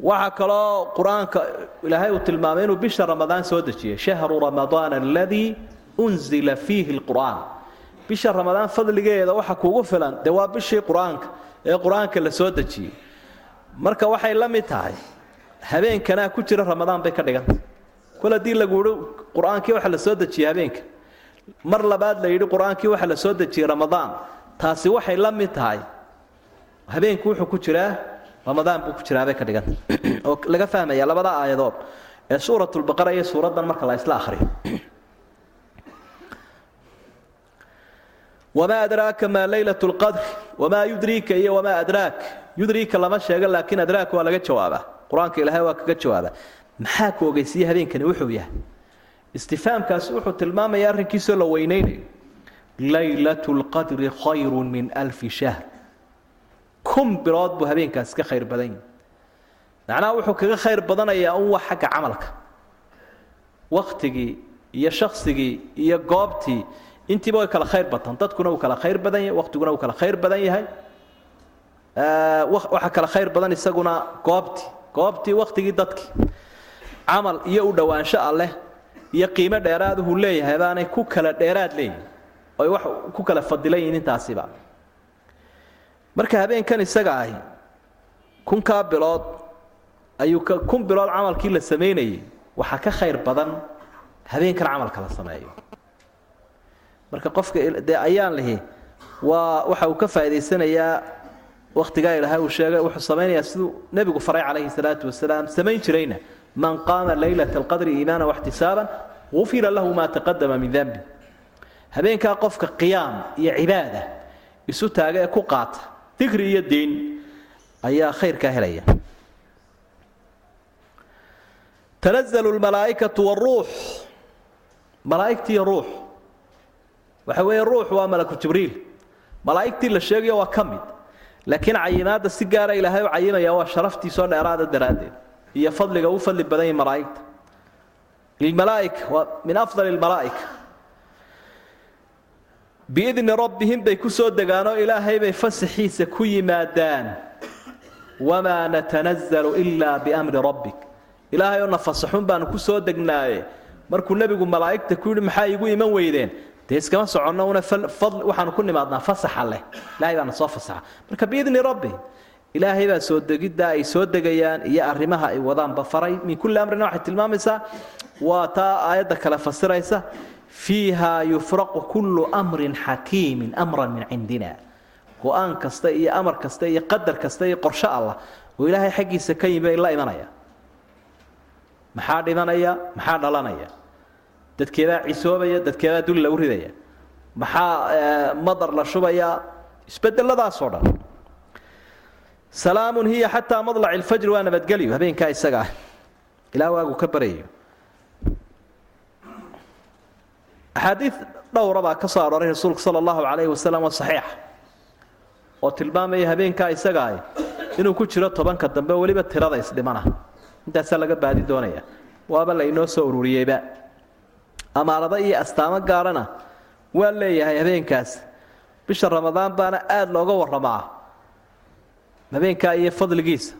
Waxaa kaloo qur'aanka ilaahay uu tilmaamay inuu bisha ramadaan soo dejiyey shahru ramadaan aladii unzila fiihi lqur'aan bisha ramadaan fadligeeda waxa kuugu filan dee waa bishii qur'aanka ee qur'aanka la soo dejiyey. Marka waxay la mid tahay habeenkanaa ku jira ramadaan bay ka dhiganta. Kol haddii lagu yihi qur'aankii waxa la soo dejiyey habeenka mar labaad la yidhi qur'aankii waxa la soo dejiyey ramadaan. Taasi waxay la mid tahay habeenku wuxuu ku jiraa ramadaan buu ku jiraabay ka dhiganta. Oo laga fahmaya labada aayadood ee suuratulbaqara iyo suuraddan marka la isla akhriyo wamaa adraaka maa laylat lqadr wamaa yudriika iyo wamaa adraak yudriika lama sheego laakiin adraak waa laga jawaabaa qur'aanka ilaahay waa kaga jawaabaa maxaa ku ogeysiye habeenkani wuxuu yahay istifaamkaasi wuxuu tilmaamaya arrinkiisoo la weynaynayo laylat lqadri khayru min alfi shahr kun bilood buu habeenkaasi ka khayr badan yahi macnaha wuxuu kaga khayr badanayaa un wax xagga camalka waktigii iyo shaksigii iyo goobtii intiiba way kala khayr batan dadkuna uu kala khayr badan yahay waktiguna uu kala khayr badan yahay. Waxa kala khayr badan isaguna goobtii goobtii waktigii dadkii camal iyo u dhowaansho alleh iyo qiimo dheeraad uhuu leeyahay baanay ku kala dheeraad leeyihiin oy wax ku kala fadilan yihiin intaasiba. Marka habeenkan isaga ahi kunkaa bilood ayuu kun bilood camalkii la samaynayay waxaa ka khayr badan habeenkan camalka la sameeyo marka qofka dee ayaan lihi waa waxa uu ka faa'idaysanayaa wakhtigaa ilaahay uu sheegay wuxuu samaynayaa siduu nebigu faray calayhi salaatu wasalaam samayn jirayna. Man qaama laylata alqadri iimaana waxtisaaban gufira lahu maa taqadama min denbi habeenkaa qofka qiyaam iyo cibaada isu taaga ee ku qaata dikri iyo diin ayaa khayrkaa helaya. Tanazalu lmalaa'ikatu waruux malaa'igtiiyo ruux waxa weeye ruux waa malaku jibriil. Malaa'igtii la sheegayo waa ka mid. Laakiin cayimaadda si gaara ilaahay u cayimaya waa sharaftiisoo dheeraada daraaddeed. Iyo fadliga u fadli badan yahi malaa'igta. Lilmalaa'ika waa min afdali lmalaa'ika biidni rabbihim bay ku soo degaanoo ilaahay bay fasaxiisa ku yimaadaan. Wamaa natanazalu ilaa biamri rabbik. Ilaahay oo na fasaxun baanu ku soo degnaaye. Markuu nebigu malaa'igta ku yidhi maxaa iigu iman weydeen dee iskama soconno una waxaanu ku nimaadnaa fasaxa leh. Ilahay baana soo fasaxa. Marka biidni rabbi ilaahay baa soo degiddaa ay soo degayaan iyo arrimaha ay wadaanba faray. Min kulli amrina waxay tilmaamaysaa waa taa aayadda kale fasiraysa fiiha yufraqu kullu amrin xakiimin amran min cindina. Go'aan kasta iyo amar kasta iyo qadar kasta iyo qorsho allah oo ilaahay xaggiisa ka yimi la imanaya. Maxaa dhimanaya? Maxaa dhalanaya dadkeebaa cisoobaya dadkeebaa dul lagu ridaya. Maxaa madar la shubaya? Isbedeladaasoo dhan. Salaamun hiya xataa madlaci ilfajri waa nabadgelyo habeenkaa isaga. Ilaa waagu ka baryayo axaadiid dhowra baa ka soo arooray rasuulka sala allahu calayhi wasalam oo saxiixa oo tilmaamaya habeenkaa isaga inuu ku jiro tobanka dambe weliba tirada isdhimana intaasaa laga baadi doonaya. Waaba la inoo soo ururiyeyba amaarado iyo astaamo gaarana waa leeyahay habeenkaas. Bisha ramadaan baana aada looga warramaa. Habeenkaa iyo fadligiisa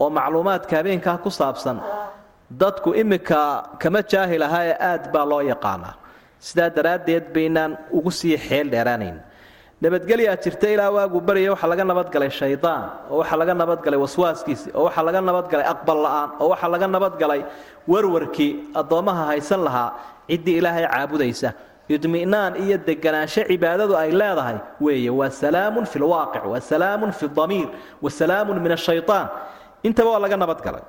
oo macluumaadka habeenkaa ku saabsan dadku iminka kama jaahil ahaa ee aad baa loo yaqaanaa. Sidaa daraaddeed baynaan ugu sii xeel dheeraanayn. Nabadgelyaa jirta ilaa waagu barya waxaa laga nabadgalay shaydaan oo waxaa laga nabadgalay waswaaskiisii oo waxaa laga nabadgalay aqbal la'aan oo waxaa laga nabadgalay warwarkii addoommaha haysan lahaa ciddii ilaahay caabudaysa. Idmi'naan iyo deganaansho cibaadadu ay leedahay weeye waa salaamun fi lwaaqic waa salaamun fi damiir wa salaamun min ashaytaan intaba waa laga nabadgalay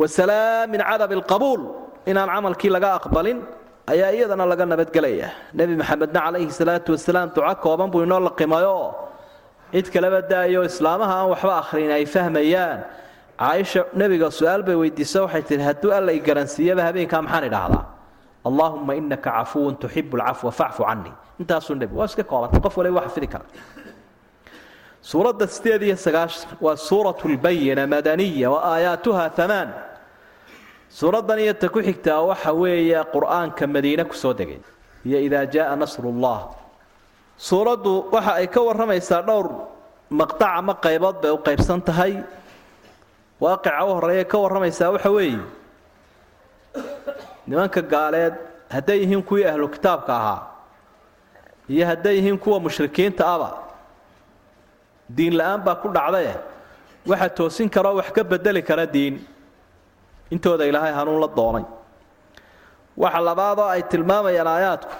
wa salaam min cadab alqabuul inaan camalkii laga aqbalin ayaa iyadana laga nabadgelaya nebi maxamedna calayhi salaatu wasalaam duco kooban buu inoo laqimayo cid kaleba daayo islaamaha aan waxba akhrin ay fahmayaan caaisha nebiga su'aal bay weydiisa waxay tihi hadduu alla i garansiiyaba habeenkaa maxaan idhaahdaa? Allaahumma inaka cafuwun tuxibu lcafwa facfu canii intaasuu nebi waa iska koobantay qof waliba waa xafidi kara. Suuradda sideed iyo sagaashan waa suuratu lbayina madaniya wa aayaatuha amaan suuraddan iyo ta ku xigtaa waxa weeye qur'aanka madiine ku soo degay iyo idaa jaaa nasrullah suuraddu waxa ay ka warramaysaa dhowr maqtac ama qaybood bay u qaybsan tahay waaqica u horreeya ka warramaysaa waxa weeye. Nimanka gaaleed hadday yihiin kuwii ahlu kitaabka ahaa iyo hadday yihiin kuwa mushrikiinta aba diin la'aan baa ku dhacdaye waxa toosin karaoo wax ka bedeli kara diin. Intooda ilaahay hanuun la doonay. Waxa labaadoo ay tilmaamayaan aayaadku.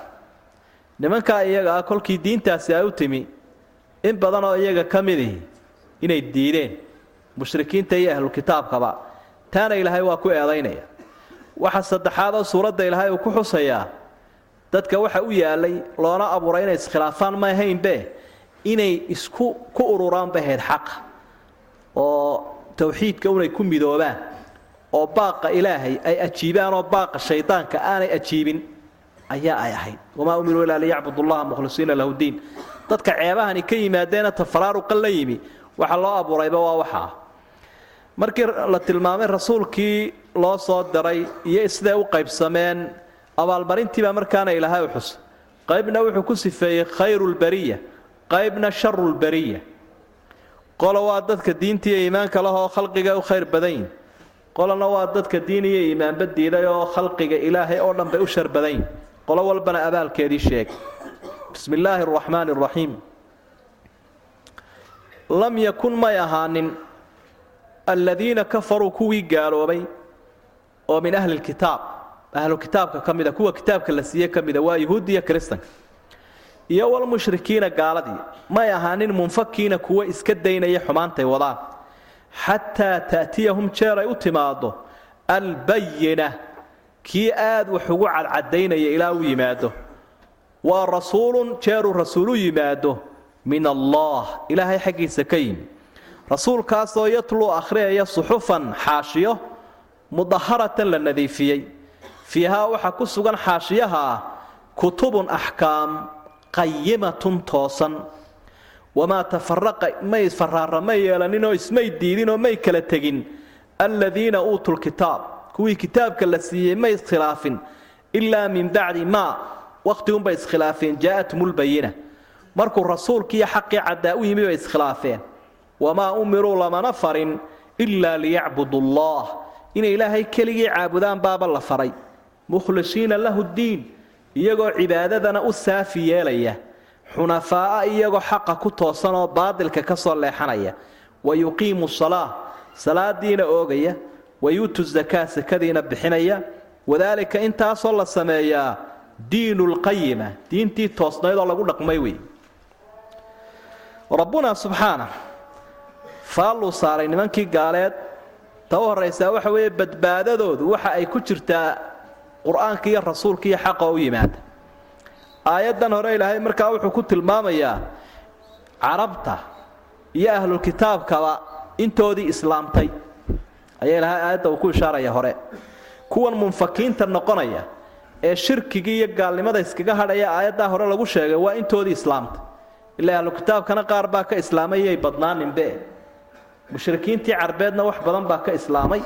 Nimankaa iyaga ah kolkii diintaasi ay u timi in badanoo iyaga ka midihi inay diideen mushrikiinta iyo ahlu kitaabkaba. Taana ilaahay waa ku eedaynaya. Waxa saddexaadoo suuradda ilaahay uu ku xusayaa dadka waxa u yaalay loona abuuray inay iskhilaafaan ma ahaynbe inay isku ku ururaan bahayd xaqa oo tawxiidka unay ku midoobaan oo baaqa ilaahay ay ajiibaan oo baaqa shaydaanka aanay ajiibin ayaa ay ahayd. Wamaa umiruu ilaa liyacbudu llaha mukhlisiina lahu diin. Dadka ceebahani ka yimaadeena tafaraaruqan la yimi waxa loo abuurayba waa waxaa markii la tilmaamay rasuulkii loo soo diray iyo siday u qaybsameen abaalmarintiibaa markaana ilaahay u xusay qaybna wuxuu ku sifeeyey khayrulbariya qaybna sharulbariya qolo waa dadka diinta iyo iimaanka lahoo khalqiga u khayr badan yihiin qolona waa dadka diin iyo iimaanba diiday oo khalqiga ilaahay oo dhan bay u shar badan yihiin qolo walbana abaalkeedii sheeg. Bismi illaahi araxmaani araxiim lam yakun may ahaanin aladiina kafaruu kuwii gaaloobay oo min ahli lkitaab ahlu kitaabka ka mida kuwa kitaabka la siiye ka mida waa yuhuuddi iyo kiristanka iyo walmushrikiina gaaladii. May ahaanin munfakiina kuwa iska daynaya xumaantay wadaan. Xataa ta'tiyahum jeer ay u timaado albayina kii aad wax ugu cadcadaynaya ilaa u yimaado. Waa rasuulun jeeruu rasuulu yimaado min allah ilaahay xaggiisa ka yimi rasuulkaasoo yatluu akhriyaya suxufan xaashiyo mudaharatan la nadiifiyey. Fiihaa waxaa ku sugan xaashiyaha ah kutubun axkaam qayimatun toosan. Wamaa tafaraqa may faraara ma yeelaninoo ismay diidinoo may kala tegin. Aladiina uutuu lkitaab kuwii kitaabka la siiyey may iskhilaafin. Ilaa min bacdi maa wakhtigunbay iskhilaafeen jaa'atumulbayina markuu rasuulkiiyo xaqii caddaa u yimi bay iskhilaafeen wamaa umiruu lamana farin ilaa liyacbudu allah inay ilaahay keligii caabudaan baaba la faray. Mukhlisiina lahu ddiin iyagoo cibaadadana u saafi yeelaya. Xunafaa'a iyagoo xaqa ku toosan oo baadilka ka soo leexanaya. Wa yuqiimu salaa salaadiina oogaya. Wa yuutu zakaa sakadiina bixinaya. Wadaalika intaasoo la sameeyaa diinu lqayima diintii toosnayd oo lagu dhaqmay wey rabbuna subxaana faalluu saaray nimankii gaaleed. Ta u horraysaa waxa weeye badbaadadoodu waxa ay ku jirtaa qur'aanka iyo rasuulka iyo xaqa u yimaada. Aayaddan hore ilaahay markaa wuxuu ku tilmaamayaa carabta iyo ahlulkitaabkaba intoodii islaamtay. Ayaa ilahay aayadda uu ku ishaaraya hore. Kuwan munfakiinta noqonaya ee shirkigii iyo gaalnimada iskaga hadhaya aayaddaa hore lagu sheegay waa intoodii islaamtay ilaa ahlukitaabkana qaar baa ka islaamay yay badnaaninbe mushrikiintii carbeedna wax badan baa ka islaamay.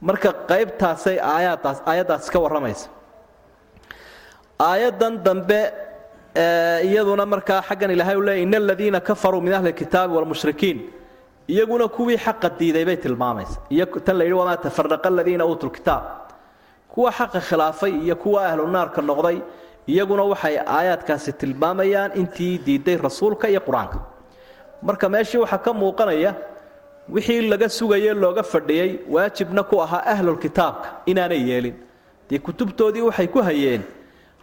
Marka qaybtaasay aayadaas aayaddaasi ka warramaysa. Aayaddan dambe iyaduna markaa xaggan ilaahay u leeyay ina aladiina kafaruu min ahli lkitaabi waalmushrikiin iyaguna kuwii xaqa diiday bay tilmaamaysa. Iyo tan la wamaa tafaraqa aladiina uutuu lkitaab kuwa xaqa khilaafay iyo kuwa ahlu naarka noqday iyaguna waxay aayaadkaasi tilmaamayaan intii diiday rasuulka iyo qur'aanka. Marka meeshii waxaa ka muuqanaya wixii laga sugaye looga fadhiyey waajibna ku ahaa ahlulkitaabka inaanay yeelin. Dee kutubtoodii waxay ku hayeen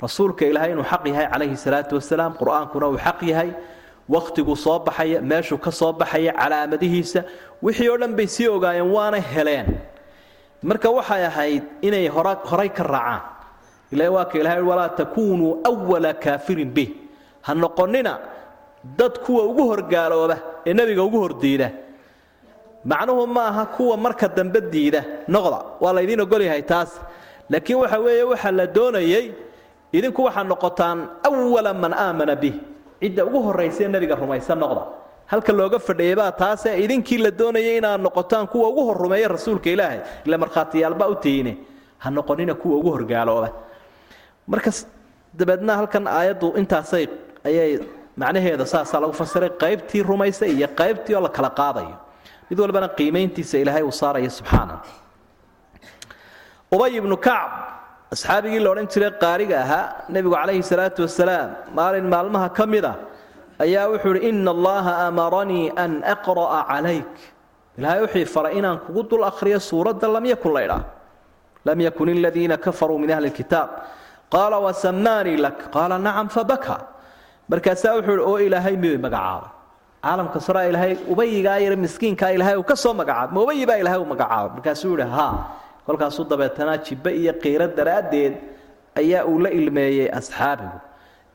rasuulka ilaahay inuu xaq yahay calayhi salaatu wasalaam qur'aankuna uu xaq yahay wakhtiguu soo baxaya meeshuu ka soo baxaya calaamadihiisa wixii oo dhan bay sii ogaayeen waana heleen. Marka waxay ahayd inay horay ka raacaan. Ila waa ilahay walaa takuunuu wala kaafirin bih ha noqonina dad kuwa ugu horgaalooba ee nebiga ugu hordiida macnuhu ma aha kuwa marka dambe diida noqda. Waa laydiin ogolyahay taas. Laakiin waxa weeye waxaa la doonayey idinku waxaa noqotaan awala man aamana bih cidda ugu horraysae nebiga rumaysan noqda. Halka looga fadhiyaybaa taasee idinkii la doonayay inaad noqotaan kuwa ugu hor rumeeya rasuulka ilaahay. Ila markhaatiyaalba u tiine ha noqonina kuwa ugu horgaalooba. Marka dabeedna halkan aayaddu intaasay ayay macnaheeda saasaa lagu fasiray. Qaybtii rumaysa iyo qaybtii oo la kala qaadayo mid walbana qiimayntiisa ilaahay uu saaraya subxaana. Ubay ibnu kacb asxaabigii la odhan jiray qaariga ahaa nebigu calayhi salaatu wasalaam maalin maalmaha ka mid a ayaa wuxuu idhi ina allaha amaranii an aqra'a calayk. Ilaahay wuxuu faray inaan kugu dul akhriyo suuradda lam yakun laydhaa lam yakun aladiina kafaruu min ahli lkitaab qaala wasamaanii lak. Qaala nacam fabaka markaasaa wuxuu ihi oo ilaahay miyuu magacaabay caalamka saraa ilaahay ubayigaa yar miskiinkaa ilaahay uu ka soo magacaabay ma baa ilaahay uu magacaabay markaasuu yihi haa. Kolkaasuu dabeetana jibbe iyo qiiro daraaddeed ayaa uu la ilmeeyey asxaabigu.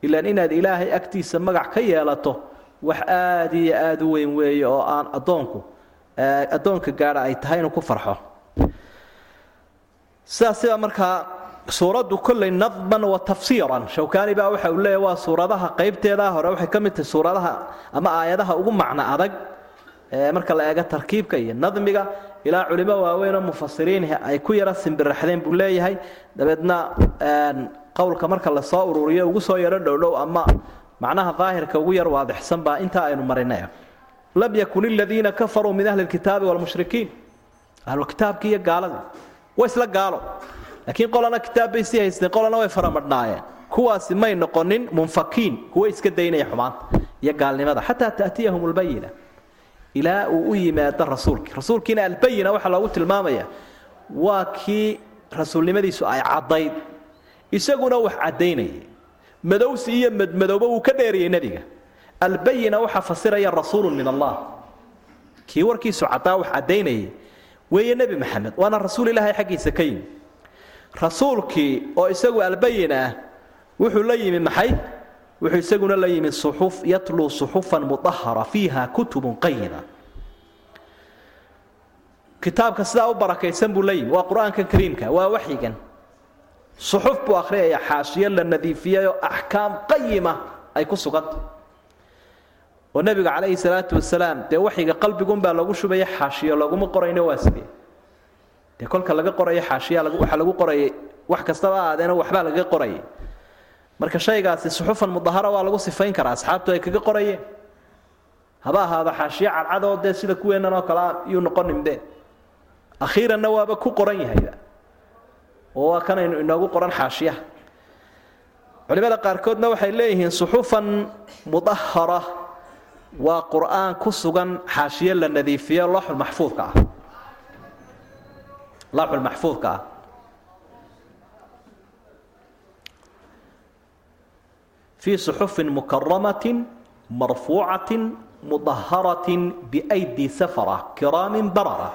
Ilaan inaad ilaahay agtiisa magac ka yeelato wax aad iyo aad u weyn weeye oo aan addoonku addoonka gaadha ay tahay inuu ku farxo. Sidaasiba markaa suuraddu kolley nadman wa tafsiiran. Shawkaani baa waxa uu leeyahy waa suuradaha qaybteedaa hore waxay ka mid tahay suuradaha ama aayadaha ugu macno adag marka la eego tarkiibka iyo nadmiga. Ilaa culimo waaweynoo mufasiriin ay ku yara simbiraxdeen buu leeyahay. Dabeedna qowlka marka la soo ururiyo ugu soo yaro dhowdhow ama macnaha daahirka ugu yar waadixsan baa intaa aynu marinay lam yakun iladiina kafaruu min ahli lkitaabi wlmushrikiin ahlukitaabki iyo gaaladii waa isla gaalo laakiin qolana kitaab bay sii haysteen qolana way faramadhnaayeen kuwaasi may noqonin munfakiin kuwa iska daynaya xumaanta iyo gaalnimada. Xataa taatiyahum lbayina ilaa uu u yimaado rasuulkii. Rasuulkiina albayina waxaa loogu tilmaamaya waa kii rasuulnimadiisu ay caddayd isaguna wax caddaynayay. Madowsi iyo madmadowba wuu ka dheeriyey nebiga. Albayina waxaa fasiraya rasuulun min allah. Kii warkiisu caddaa wax caddaynayay. Weeye nebi maxamed waana rasuul ilaahay xaggiisa ka yimi rasuulkii oo isagu albayin ah wuxuu la yimi maxay? Wuxuu isaguna la yimi suxuf yatluu suxufan mudahara fiiha kutubun qayima kitaabka sidaa u barakaysan buu la yimi waa qur'aankan kariimka waa waxyigan. Suxuf buu akhriyaya xaashiyo la nadiifiyayoo axkaam qayima ay ku suganta oo nebiga calayhi salaatu wasalaam dee waxyiga qalbigunbaa lagu shubaya xaashiyo laguma qorayno waa sidee dee kolka laga qorayo xaashiya waxaa lagu qorayay wax kastaba aadeena waxbaa lagaga qorayay marka shaygaasi suxufan mudahara waa lagu sifayn karaa asxaabtu ay kaga qorayeen. Haba ahaado xaashiyo cadcadoo dee sida kuweennan oo kale yuu noqoninbe akhiiranna waaba ku qoran yahayba oo waa kanaynu inoogu qoran xaashiyaha culimada qaarkoodna waxay leeyihiin suxufan mudahara waa qur'aan ku sugan xaashiyo la nadiifiyo looxulmaxfuudka ah looxulmaxfuudka ah fii suxufin mukaramatin marfuucatin mudaharatin biaydi safara kiraamin barara.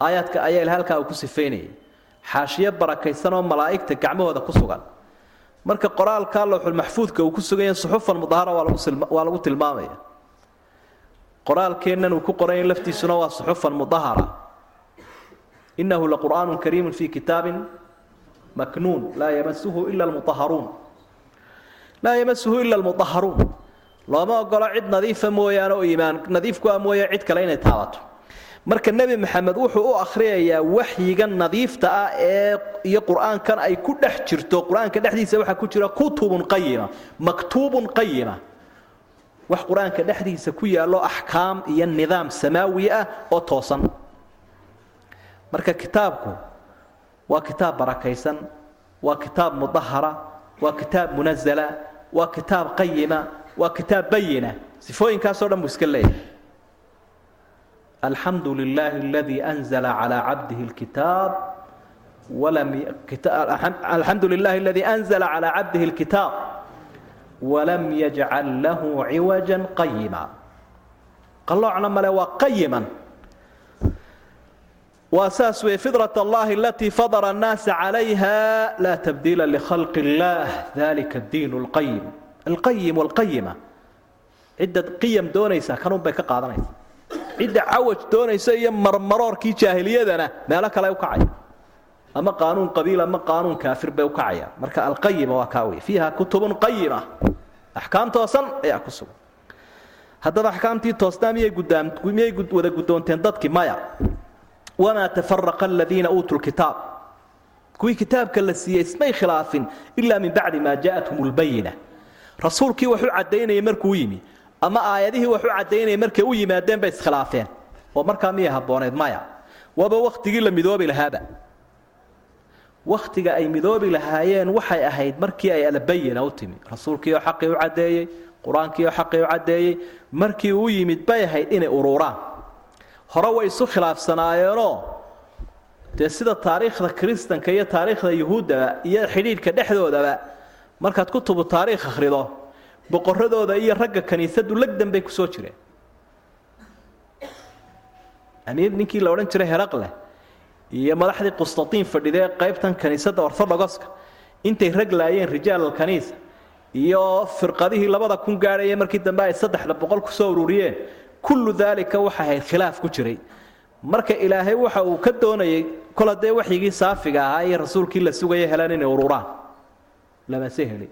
Aayaadka ayaa il halkaa uu ku sifaynayay xaashiyo barakaysan oo malaa'igta gacmahooda ku sugan. Marka qoraalka lowxulmaxfuudka uu ku sugan yahay suxufan mudahara waa lagu tilmaamaya. Qoraalkeennan uu ku qoranya laftiisuna waa suxufan mudahara inahu laqur'aanu kariimun fi kitaabin maknuun laa yamasuhu ila almuaharuun laa yamasuhu ila almudaharuun looma ogolo cid nadiifa mooyaane oo iimaan nadiifku ah mooye cid kale inay taabato marka nebi maxamed wuxuu u akhriyayaa waxyiga nadiifta ah ee iyo qur'aankan ay ku dhex jirto qur'aanka dhexdiisa waxaa ku jira kutubun qayima maktuubun qayima wax qur'aanka dhexdiisa ku yaallo axkaam iyo nidaam samaawi ah oo toosan marka kitaabku waa kitaab barakaysan waa kitaab mudahara waa kitaab munazala waa kitaab qayima waa kitaab bayina sifooyinkaasoo dhan buu iska leeyahay. Alxamdu lilaahi aladii anzala calaa cabdihi lkitaab walam alxamdu lilahi aladii anzala calaa cabdihi alkitaab walam yajcal lahu ciwajan qayima qalloocna male waa qayiman waa saas weye fidrat allahi alatii fadara annaasa calayha laa tabdiila likhalqi اllah dalika diin اlqayim alqayim walqayima cidda qiyam doonaysa kanun bay ka qaadanaysa. Cidda cawaj doonaysa iyo marmaroorkii jaahiliyadana meelo kale u kacaya. Ama qaanuun qabiil ama qaanuun kaafir bay u kacayaan marka alqayima waa kaa wey fiiha kutubun qayima axkaam toosan ayaa ku sugan. Haddaba axkaamtii toosnaa miyay gudaam miyay wada guddoonteen dadkii maya wamaa tafaraqa aladiina uutuu lkitaab kuwii kitaabka la siiyey ismay khilaafin ilaa min bacdi maa jaaءathum lbayina rasuulkii wax u caddaynayay markuu yimi ama aayadihii wax u caddaynayay markay u yimaadeen bay iskhilaafeen oo markaa miyay habbooneed maya. Waaba wakhtigii la midoobi lahaaba wakhtiga ay midoobi lahaayeen waxay ahayd markii ay albayina u timi. Rasuulkiioo xaqii u caddeeyey qur'aankiioo xaqii u caddeeyey markii uu yimid bay ahayd inay uruuraan hore way isu khilaafsanaayeenoo dee sida taariikhda kiristanka iyo taariikhda yuhuuddaba iyo xidhiidhka dhexdoodaba markaad kutubu taariikh akhrido boqoradooda iyo ragga kaniisadu legdan bay ku soo jireen. Amiir ninkii la odhan jiray heraqle iyo madaxdii qustatiin fadhidee qaybtan kaniisadda orthodogoska intay rag laayeen rijaal alkaniisa iyo firqadihii labada kun gaadhaya markii dambe ay saddexda boqol ku soo ururiyeen kullu daalika waxay ahayd khilaaf ku jiray. Marka ilaahay waxa uu ka doonayay kol haddee waxyigii saafiga ahaa iyo rasuulkii la sugaya helaan inay ururaan lamase helin.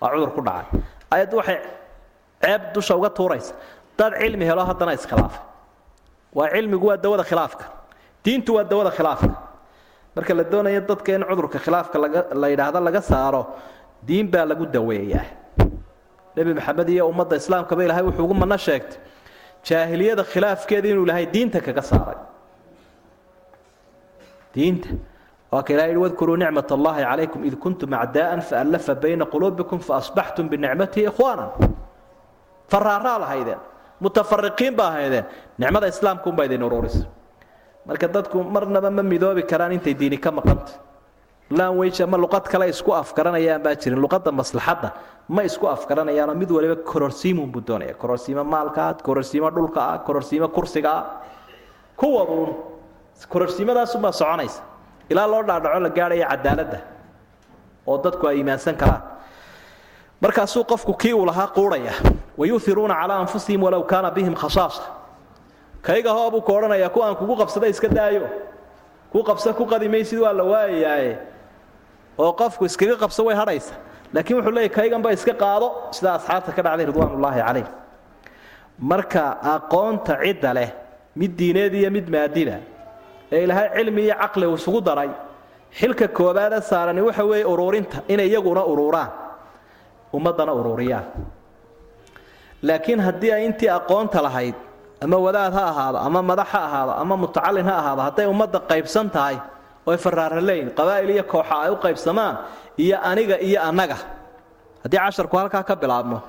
Waa cudur ku dhacay. Ayaddu waxay ceeb dusha uga tuuraysa. Dad cilmi helo haddana iskhilaafay waa cilmigu waa dawada khilaafka. Diintu waa dawada khilaafka. Marka la doonayo dadka in cudurka khilaafka la yidhaahdo laga saaro diin baa lagu daweeyaa. Nebi maxamed iyo ummadda islaamkaba ilahay wuxuu ugu manno sheegtay jaahiliyada khilaafkeeda inuu ilahay diinta kaga saaray. Diinta. Waa ka ilaha yihi wadkuruu nicmat allahi calaykum id kuntum acdaa'an faallafa bayna quluubikum faasbaxtum binicmatihi ikhwaanan faraaraa lahaydeen mutafariqiin baa ahaydeen nicmada islaamka unbaa idin ururisa marka dadku marnaba ma midoobi karaan intay diini ka maqanta lanwage ama luqad kale isku afgaranayaan baa jirin. Luqadda maslaxadda ma isku afgaranayaanoo mid waliba kororsiimun buu doonaya kororsiimo maalka ah kororsiimo dhulka ah kororsiimo kursiga ah kuwaduun kororsiimadaasunbaa soconaysa. Ilaa loo dhaadhaco la gaadhaya cadaaladda oo dadku ay iimaansan karaan. Markaasuu qofku kii uu lahaa quudhaya wayuiruuna calaa anfusihim walow kaana bihim khasaasa kayga hoo buu ku odhanayaa ku aan kugu qabsada iska daayo. Ku qabsa ku qadimaysid waa la waayayaaye oo qofku iskaga qabso way hadhaysa. Laakiin wuxuu leeyahy kayganba iska qaado sida asxaabta ka dhacday ridwaanullaahi calayh. Marka aqoonta cidda leh mid diineed iyo mid maadida ee ilaahay cilmi iyo caqli uu isugu daray xilka koobaada saarani waxa weeye uruurinta inay iyaguna uruuraan ummaddana uruuriyaan. Laakiin haddii ay intii aqoonta lahayd ama wadaad ha ahaado ama madax ha ahaado ama mutacalin ha ahaado hadday ummadda qaybsan tahay oy faraaraleyn qabaa'il iyo ay u qaybsamaan iyo aniga iyo annaga. Haddii casharku halkaa ka bilaabmo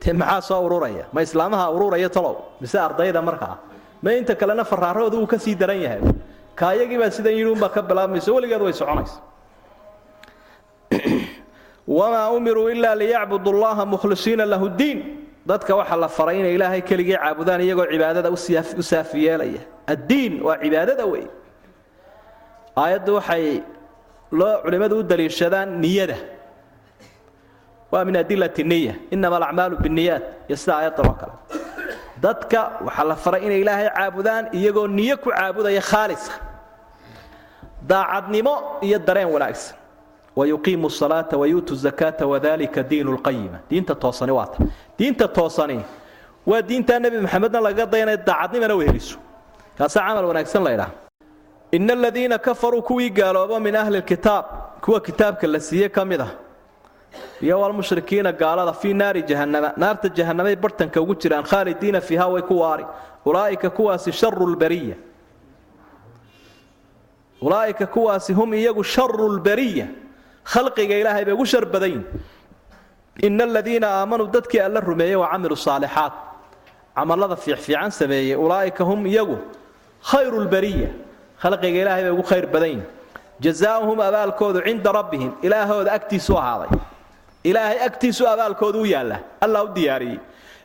dee maxaa soo ururaya? Ma islaamaha ururaya talow? Mise ardayda markaa ma inta kalena faraarahooda wuu ka sii daran yahay? Kaayagiibaa sidan yidhi ka bilaabmayso weligeed way soconaysa. Wamaa umiruu ilaa liyacbudu llaha mukhlisiina lahu ddiin dadka waxaa la faray inay ilaahay keligii caabudaan iyagoo cibaadada u saafi addiin waa cibaadada wey aayaddu waxay loo culimmadu u daliishadaan niyada. Waa min adilati niya inama alacmaalu binniyaat. Iyo sida aayaddan oo kale dadka waxaa la faray inay ilaahay caabudaan iyagoo niyo ku caabudaya khaalisa daacadnimo iyo dareen wanaagsan. Wayuqiimu salaata wayuutu zakaata wadalika diinu lqayima diinta toosani waa ta. Diinta toosani waa diintaa nebi maxamedna lagaga dayanaya daacadnimana weheliso kaasaa camal wanaagsan la ydhaha ina aladiina kafaruu kuwii gaaloobo min ahli lkitaab kuwa kitaabka la siiye ka mid ah. Iyo walmushrikiina gaalada fii naari jahannama naarta jahanamay bartanka ugu jiraan khaalidiina fiiha way ku waari. Ulaa'ika kuwaasi sharu lbariya ulaa'ika kuwaasi hum iyagu sharu lbariya khalqiga ilaahay bay ugu shar badayin ina aladiina aamanuu dadkii alla rumeeyey wa camiluu saalixaat fiicfiican sameeyey ulaa'ika hum iyagu khayru lbariya khalqiga ilaahay bay ugu khayr badayin jazaauhum abaalkoodu cinda rabbihim ilaahooda agtiisu ahaaday. Ilaahay agtiisu abaalkoodu u yaalla allah u diyaariyey.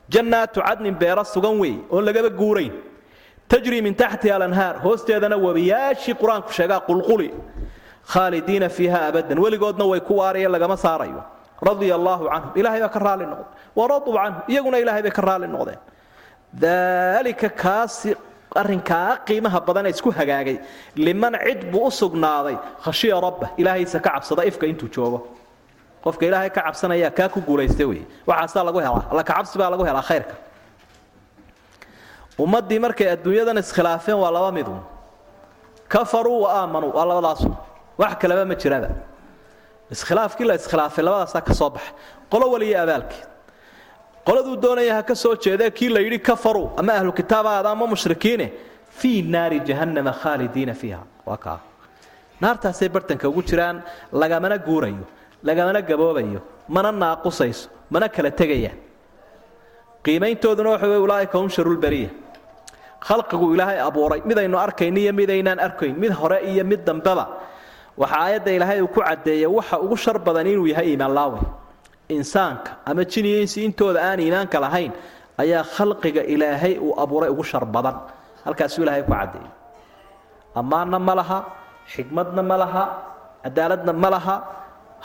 Jannaatu cadnin beero sugan weey oon lagaba guurayn. Tajrii min taxtiha alanhaar hoosteedana webiyaashii qur'aanku sheegaa qulquli. Khaalidiina fiiha abadan weligoodna way ku waarayeen lagama saarayo. Radia allaahu canhum ilahay baa ka raalli noqday. Waraduu canhu iyaguna ilahay bay ka raalli noqdeen. Daalika kaasi arrinkaa qiimaha badane isku hagaagay. Liman cid buu u sugnaaday khashiya rabba ilaahaysa ka cabsada ifka intuu joogo. Qofka ilaahay ka cabsanaya kaa ku guulaysta wey waxaasaa lagu helaa. Alla kacabsi baa lagu helaa khayrka. Ummaddii markay adduunyadan iskhilaafeen waa laba midu kafaruu wa aamanuu waa labadaasu. Wax kaleba ma jiraba. Iskhilaafkii la iskhilaafay labadaasaa ka soo baxay. Qolo waliya abaalkeed qoladuu doonaya ha ka soo jeedee kii la yidhi kafaruu ama ahlu kitaabaada ama mushrikiine fii naari jahannama khaalidiina fiiha. Waa kaa. Naartaasay bartanka ugu jiraan lagamana guurayo lagamana gaboobayo mana naaqusayso mana kala tegayaan qiimayntooduna waxa wey ulaaika hum sharulbariya khalqigu ilaahay abuuray midaynu arkayn iyo midaynaan arkayn mid hore iyo mid dambeba waxa aayadda ilaahay uu ku caddeeyay waxa ugu shar badan inuu yahay iimaanlaawe insaanka ama jiniyiinsi intooda aan iimaanka lahayn ayaa khalqiga ilaahay uu abuuray ugu shar badan. Halkaasuu ilaahay ku caddeeyey ammaanna ma laha xikmadna ma laha cadaaladna ma laha.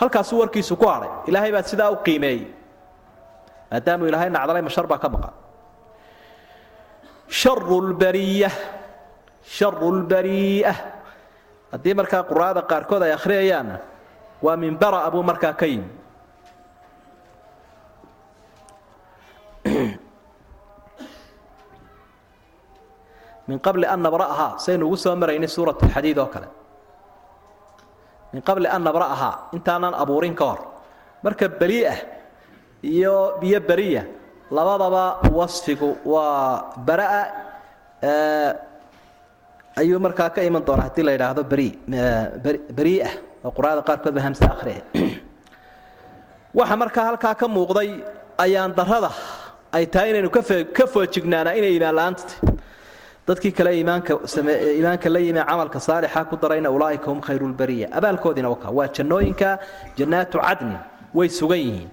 Halkaasuu warkiisu ku hadhay ilaahay baa sidaa u qiimeeyey. Maadaamuu ilaahay nacdalay ma shar baa ka maqan sharu lbariya haddii markaa quraada qaarkood ay akhriyayaanna waa min bara'a buu markaa ka yimi min qabli an nabra'ahaa saynu ugu soo maraynay suurat alxadiid oo kale min qabli an nabra'ahaa intaanan abuurin ka hor marka belii'ah iyo biyo beriya labadaba wasfigu waa bara'a ayuu markaa ka iman doonaa haddii la yidhaahdo beri berii'ah oo quraada qaarkood ba akhriya waxa markaa halkaa ka muuqday ayaan darrada ay tahay inaynu ka foojignaanaa inay imaan la'aantati dadkii kale iimaanka la yimi camalka saalixa ku darayna ulaa'ika hum khayrulbariya abaalkoodiina waka waa jannooyinka jannaatu cadnin way sugan yihiin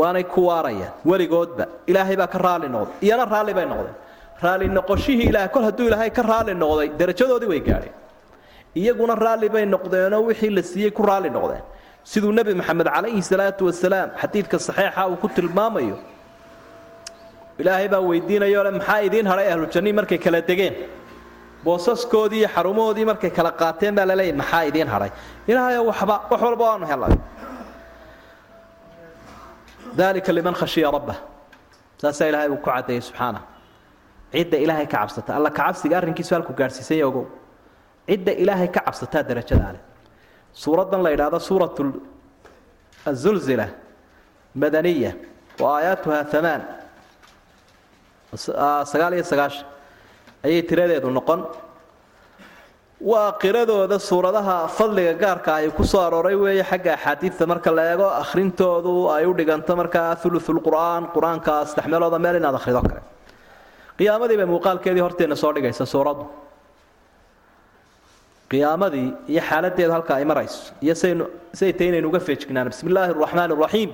waanay ku waarayaan weligoodba ilaahay baa ka raalli noqday iyana raalli bay noqdeen. Raalli noqoshihii ilaah kol hadduu ilaahay ka raalli noqday darajadoodii way gaadheen. Iyaguna raalli bay noqdeenoo wixii la siiyey ku raalli noqdeen. Siduu nebi maxamed calayhi salaatu wasalaam xadiidka saxiixa uu ku tilmaamayo ilaahay baa weydiinayoo le maxaa idiin hadhay ahlujannii markay kala degeen? Boosaskoodii iyo xarumahoodii markay kala qaateen baa laleeyahy maxaa idiin hadhay ilaahayo waxba wax walba waanu helay. Dalika liman khashiya rabbah. Saasaa ilahay uu ku caddeeyey subxaana cidda ilaahay ka cabsata alla kacabsiga arrinkiisu halku gaadhsiisanya ogow. Cidda ilaahay ka cabsataa darajadaa leh. Suuraddan la yidhaahdo suurat azulzila madaniya wa aayaatuha amaan sagaal iyo sagaashan ayay tiradeedu noqon waa qiradooda suuradaha fadliga gaarka ay ku soo arooray weeye xagga axaadiidta marka la eego akhrintoodu ay u dhiganto markaa ulusulqur'aan qur'aanka saddex meelooda meel inaad akhrido kale. Qiyaamadii bay muuqaalkeedii horteenna soo dhigaysa suuraddu. Qiyaamadii iyo xaaladeedu halka ay marayso. Iyo saynu say tahay inaynu uga feejignaano bismi illaahi araxmaan araxiim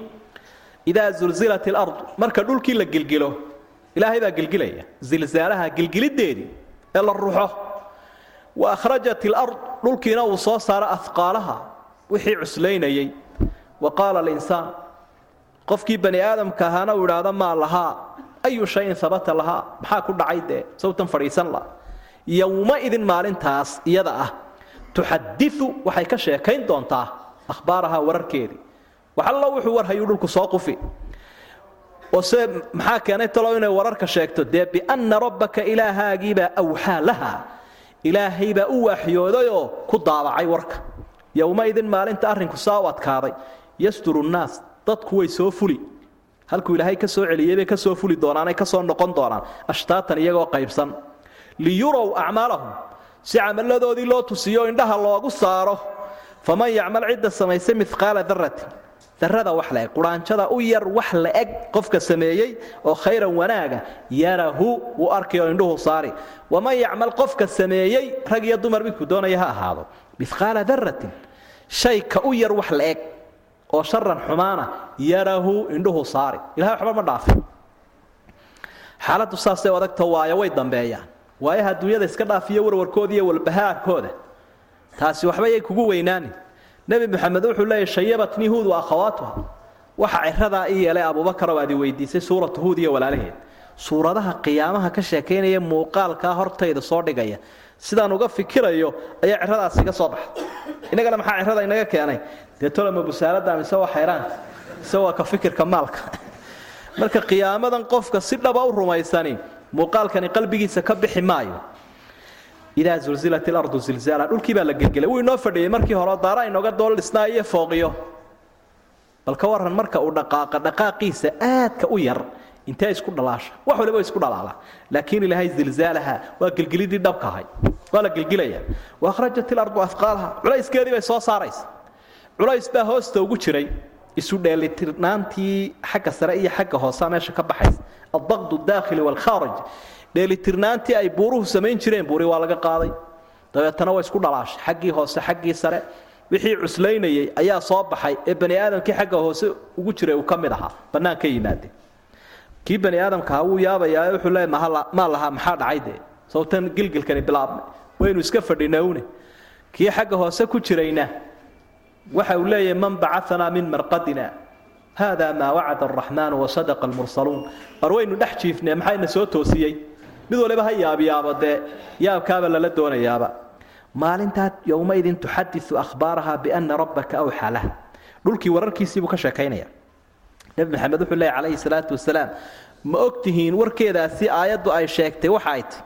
idaa zulzilat ilardu marka dhulkii la gilgilo ilaahay baa gilgilaya zilzaalaha gilgilideedii ee la ruxo wa akhrajat ilard dhulkiina uu soo saaro afqaalaha wixii cuslaynayey wa qaala alinsaan qofkii bani aadamka ahaana uu idhaahdo maa lahaa ayu shayin habata lahaa maxaa ku dhacay dee sawtan fadhiisan la yowmaidin maalintaas iyada ah tuxadiu waxay ka sheekayn doontaa ahbaarahaa wararkeedii waxallo wuxuu warhayuu dhulku soo qufi se maxaa keenay talow inay wararka sheegto? Dee bianna rabbaka ilaahaagiibaa awxaa laha. Ilaahaybaa u waaxyoodayoo ku daabacay warka. Yowmaidin maalinta arrinku saa u adkaaday. Yasturu nnaas dadku way soo fuli. Halkuu ilaahay ka soo celiyey bay ka soo fuli doonaanay ka soo noqon doonaan. Ashtaatan iyagoo qaybsan. Liyurow acmaalahum. Si camalladoodii loo tusiyo indhaha loogu saaro. Faman yacmal cidda samaysay miqaala daratin darada wax laeg quraanjada u yar wax laeg qofka sameeyey oo khayran wanaaga yarahu wuu arkayo indhuhu saari. Waman yacmal qofka sameeyey rag iyo dumar midku doonaya ha ahaado. Miqaala daratin shay u yar wax laeg oo sharan xumaana yarahu indhuhu saari. Ilahay waxba ma dhaafin. Xaaladdu saasay adagto waayo way dambeeyaan. Waayaha adduunyada iska dhaafiyo warwarkooda iyo walbahaarkooda. Taasi waxba yay kugu weynaanin nebi moxamed wuxuu leeyahy shayabatnii huud wa akhawaatuha. Waxa ciradaa i yeelay abuubakar oo aad i weydiisay suuratu huud iyo walaalaheed. Suuradaha qiyaamaha ka sheekaynaya muuqaalkaa hortayda soo dhigaya sidaan uga fikirayo ayaa ciradaas iga soo baxda innagana maxaa cirada inaga keenay? Dee tolama busaaradda mise waa xayraanta mise waa ka fikirka maalka? Marka qiyaamadan qofka si dhaba u rumaysani muuqaalkani qalbigiisa ka bixi maayo idaa zulzilat ilardu zilzaala dhulkii baa la gelgelay. Wuu inoo fadhiyey markii hore daara inooga dool dhisnaa iyo fooqiyo. Bal ka waran marka uu dhaqaaqa dhaqaaqiisa aadka u yar intee isku dhalaasha? Wax waliba isku dhalaala. Laakiin ilaahay zilzaalaha waa gelgelidii dhabka ahay waa la gelgilaya. Waakhrajat ilardu afqaalaha. Culayskeedii bay soo saaraysa. Culays baa hoosta ugu jiray. Isu dheelitirnaantii xagga sare iyo xagga hoosea meesha ka baxaysa. Aldaqdu daakhili waalkhaarij dheelitirnaantii ay buuruhu samayn jireen buuri waa laga qaaday. Dabeetana waa isku dhalaashay. Xaggii hoose xaggii sare wixii cuslaynayay ayaa soo baxay ee bani aadamkii xagga hoose ugu jiray uu ka mid ahaa. Bannaan ka yimaadeen kii bani aadamkaha wuu yaabayaa wuxuu leeya maa lahaa maxaa dhacay dee? Sawtan gilgilkani bilaabmay. Waynu iska fadhinawne kii xagga hoose ku jirayna waxa uu leeyahay man bacaanaa min marqadina hada maa wacada araxmaanu wasadaqa almursaluun. War waynu dhex jiifnee maxayna soo toosiyey mid waliba ha yaabyaabo dee yaabkaaba lala doonayaaba maalintaa yowmaidin tuxadiu ahbaaraha biana rabbaka awxaa lah. Dhulkii wararkiisiibuu ka sheekaynaya. Nebi maxamed wuxuu leey calayhi salaatu wasalaam ma ogtihiin warkeedaasi aayaddu ay sheegtay waxa ay ti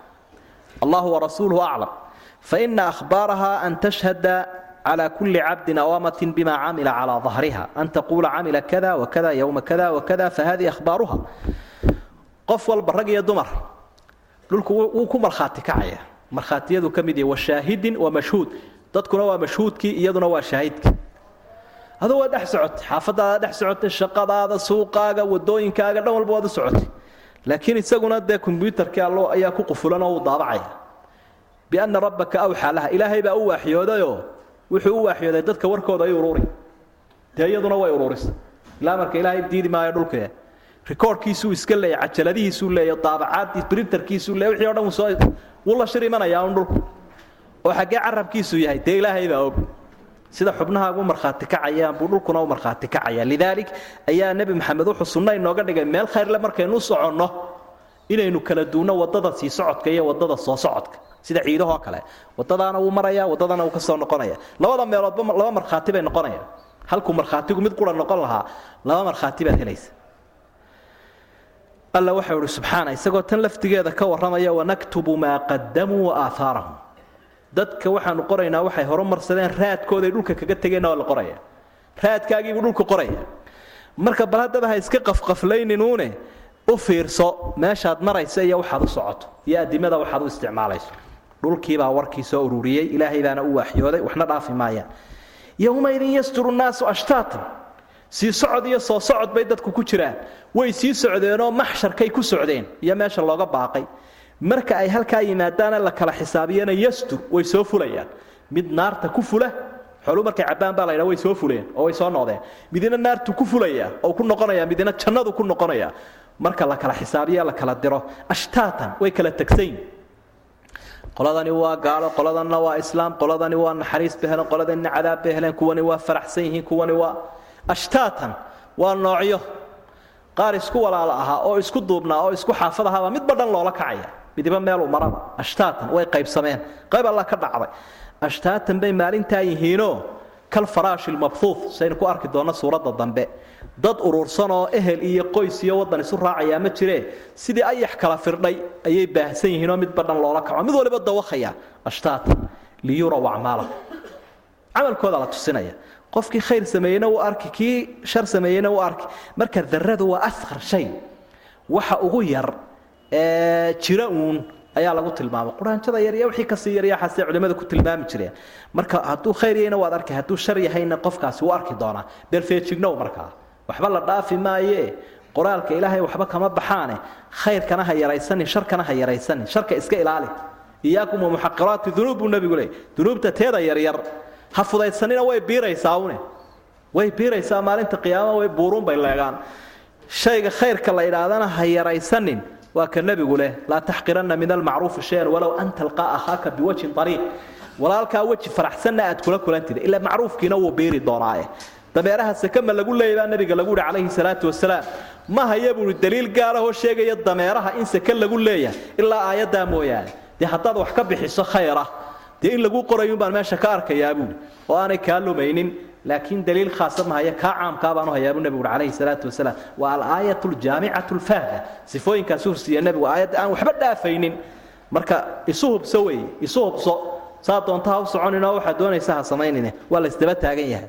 allahu warasuuluhu aclam. Faina ahbaaraha an tashhada clى kuli cabdi awamatin bima camila calىa dahriha an taquula camila kada wakada ywma kada wakada fahadii ahbaaruha qof walba rag iyo dumar dhulku wuu ku markhaati kacaya markhaatiyadu ka mid yahay wa shaahidin wa mashhuud. Dadkuna waa mashhuudkii iyaduna waa shaahidkii. Aduu waa dhex socotay xaafadaada dhex socotay shaqadaada suuqaaga wadooyinkaaga dhan walba waad u socotay. Laakiin isaguna dee kombyuutarkii allo ayaa ku qufulan oo uu daabacaya. Bianna rabbaka awxaa laha ilaahay baa u waaxyoodayoo wuxuu u waaxyooday dadka warkooda ay ururi dee iyaduna way ururisa ilaa marka ilaahay diidi maayo dhulkee rikoorkiisuu iska leeya cajaladihiisuu leeya daabacaadii brinterkiisuu leeya wixii o dhan soo wuu la shir un dhulku. Oo xaggee carabkiisu yahay dee ilaahay baa og. Sida xubnahaagu markhaati kacayaan buu dhulkuna u markhaati kacaya. Lidaalik ayaa nebi maxamed wuxuu sunna inooga dhigay meel khayrle markaynu u soconno inaynu kala duunno waddada sii socodka iyo waddada soo socodka. Sida ciidahoo kale. Wadadaana wuu maraya wadadana wuu ka soo noqonaya. Labada meeloodba laba markhaati bay noqonayaan halkuu markhaatigu mid qura noqon lahaa laba markhaati baad helaysa alla waxau ihi subxaana isagoo tan laftigeeda ka warramaya wanaktubu maa qadamuu wa aahaarahum dadka waxaanu qoraynaa waxay horumarsadeen raadkooday dhulka kaga tegeenna waa la qoraya. Raadkaagiibuu dhulku qoraya. Marka bal haddaba ha iska qafqaflayninuune u fiirso meeshaad maraysa iyo waxaad u socoto iyo adimada waxaad u isticmaalayso. Dhulkiibaa warkii soo ururiyey ilaahay baana u waaxyooday waxna dhaafi maayaan. Yowmaidin yasturu nnaasu ashtaatan sii socod iyo soo socod bay dadku ku jiraan. Way sii socdeenoo maxsharkay ku socdeen. Iyo meesha looga baaqay. Marka ay halkaa yimaadaana la kala xisaabiyana yastur way soo fulayaan. Mid naarta ku fula xolu markay cabbaan baa laydhaa way soo fuleen oo way soo noqdeen midina naartu ku fulaya oo ku noqonaya midina jannadu ku noqonaya marka la kala xisaabiya la kala diro. Ashtaatan way kala tegsayn qoladani waa gaalo qoladanna waa islaam qoladani waa naxariis bay heleen qoladanina cadaab bay heleen kuwani waa faraxsan yihiin kuwani waa ashtaatan waa noocyo. Qaar isku walaalo ahaa oo isku duubnaa oo isku xaafad ahaabaa midba dhan loola kacaya. Midiba meeluu maraba. Ashtaatan way qaybsameen. Qayb alla ka dhacday. Ashtaatan bay maalintaa yihiinoo kal faraashi lmabhuuf saynu ku arki doonno suuradda dambe. Dad urursan oo ehel iyo qoys iyo waddan isu raacayaa ma jiree. Sidii ayax kala firdhay ayay baahsan yihiinoo midba dhan loola kaco. Mid waliba dawakaya ashtaatan liyuraw acmaalahu camalkooda la tusinaya qofkii khayr sameeyeyna wuu arki kii shar sameeyeyna wuu arki. Marka daradu waa asqar shay. Waxa ugu yar ee jira uun ayaa lagu tilmaamay quraanjada yar iyo wixii ka sii yar yaxaasee culimmada ku tilmaami jireen. Marka hadduu khayr yahayna waad arki hadduu shar yahayna qofkaasi wuu arki doonaa. Berfeejignow markaa waxba la dhaafi maayee qoraalka ilaahay waxba kama baxaane. Khayrkana ha yaraysanin sharkana ha yaraysanin. Sharka iska ilaali. Iyaakum wa muxaqiraati dunuub buu nebigu leeyay dunuubta teeda yaryar ha fudaydsanina way biiraysaa way biiraysaa maalinta qiyaama way buuruun bay leegaan. Shayga khayrka la idhaahdana ha yaraysanin waa ka nebigu leh. Laa taxqiranna min almacruufi shayan walow an talqaa akhaaka biwajhin ariiq walaalkaa weji faraxsanna aad kula kulantida ilaa macruufkiina wuu biiri doonaaye. Dameeraha sekama lagu leeyay baa lagu yihi calayhi salaatu wasalaam ma haya buui daliil gaarahoo sheegaya dameeraha in seke lagu leeyahay ilaa aayaddaa mooyaane. Dee haddaad wax ka bixiso khayra dee in lagu qorayun baan meesha ka arkayaa buui oo aanay kaa lumaynin laakiin daliil khaasa mahaya kaa caamkaa baanu hayaabu nebigu ui calayhi salaatu wasalaam. Waa alaayat aljaamicatu lfaahda sifooyinkaasi hursiiya nebigu aayadda aan waxba dhaafaynin. Marka isu hubso weeye isu hubso. Saa doonta ha u soconinoo waxaad doonaysa ha samaynine waa la isdaba taagan yahay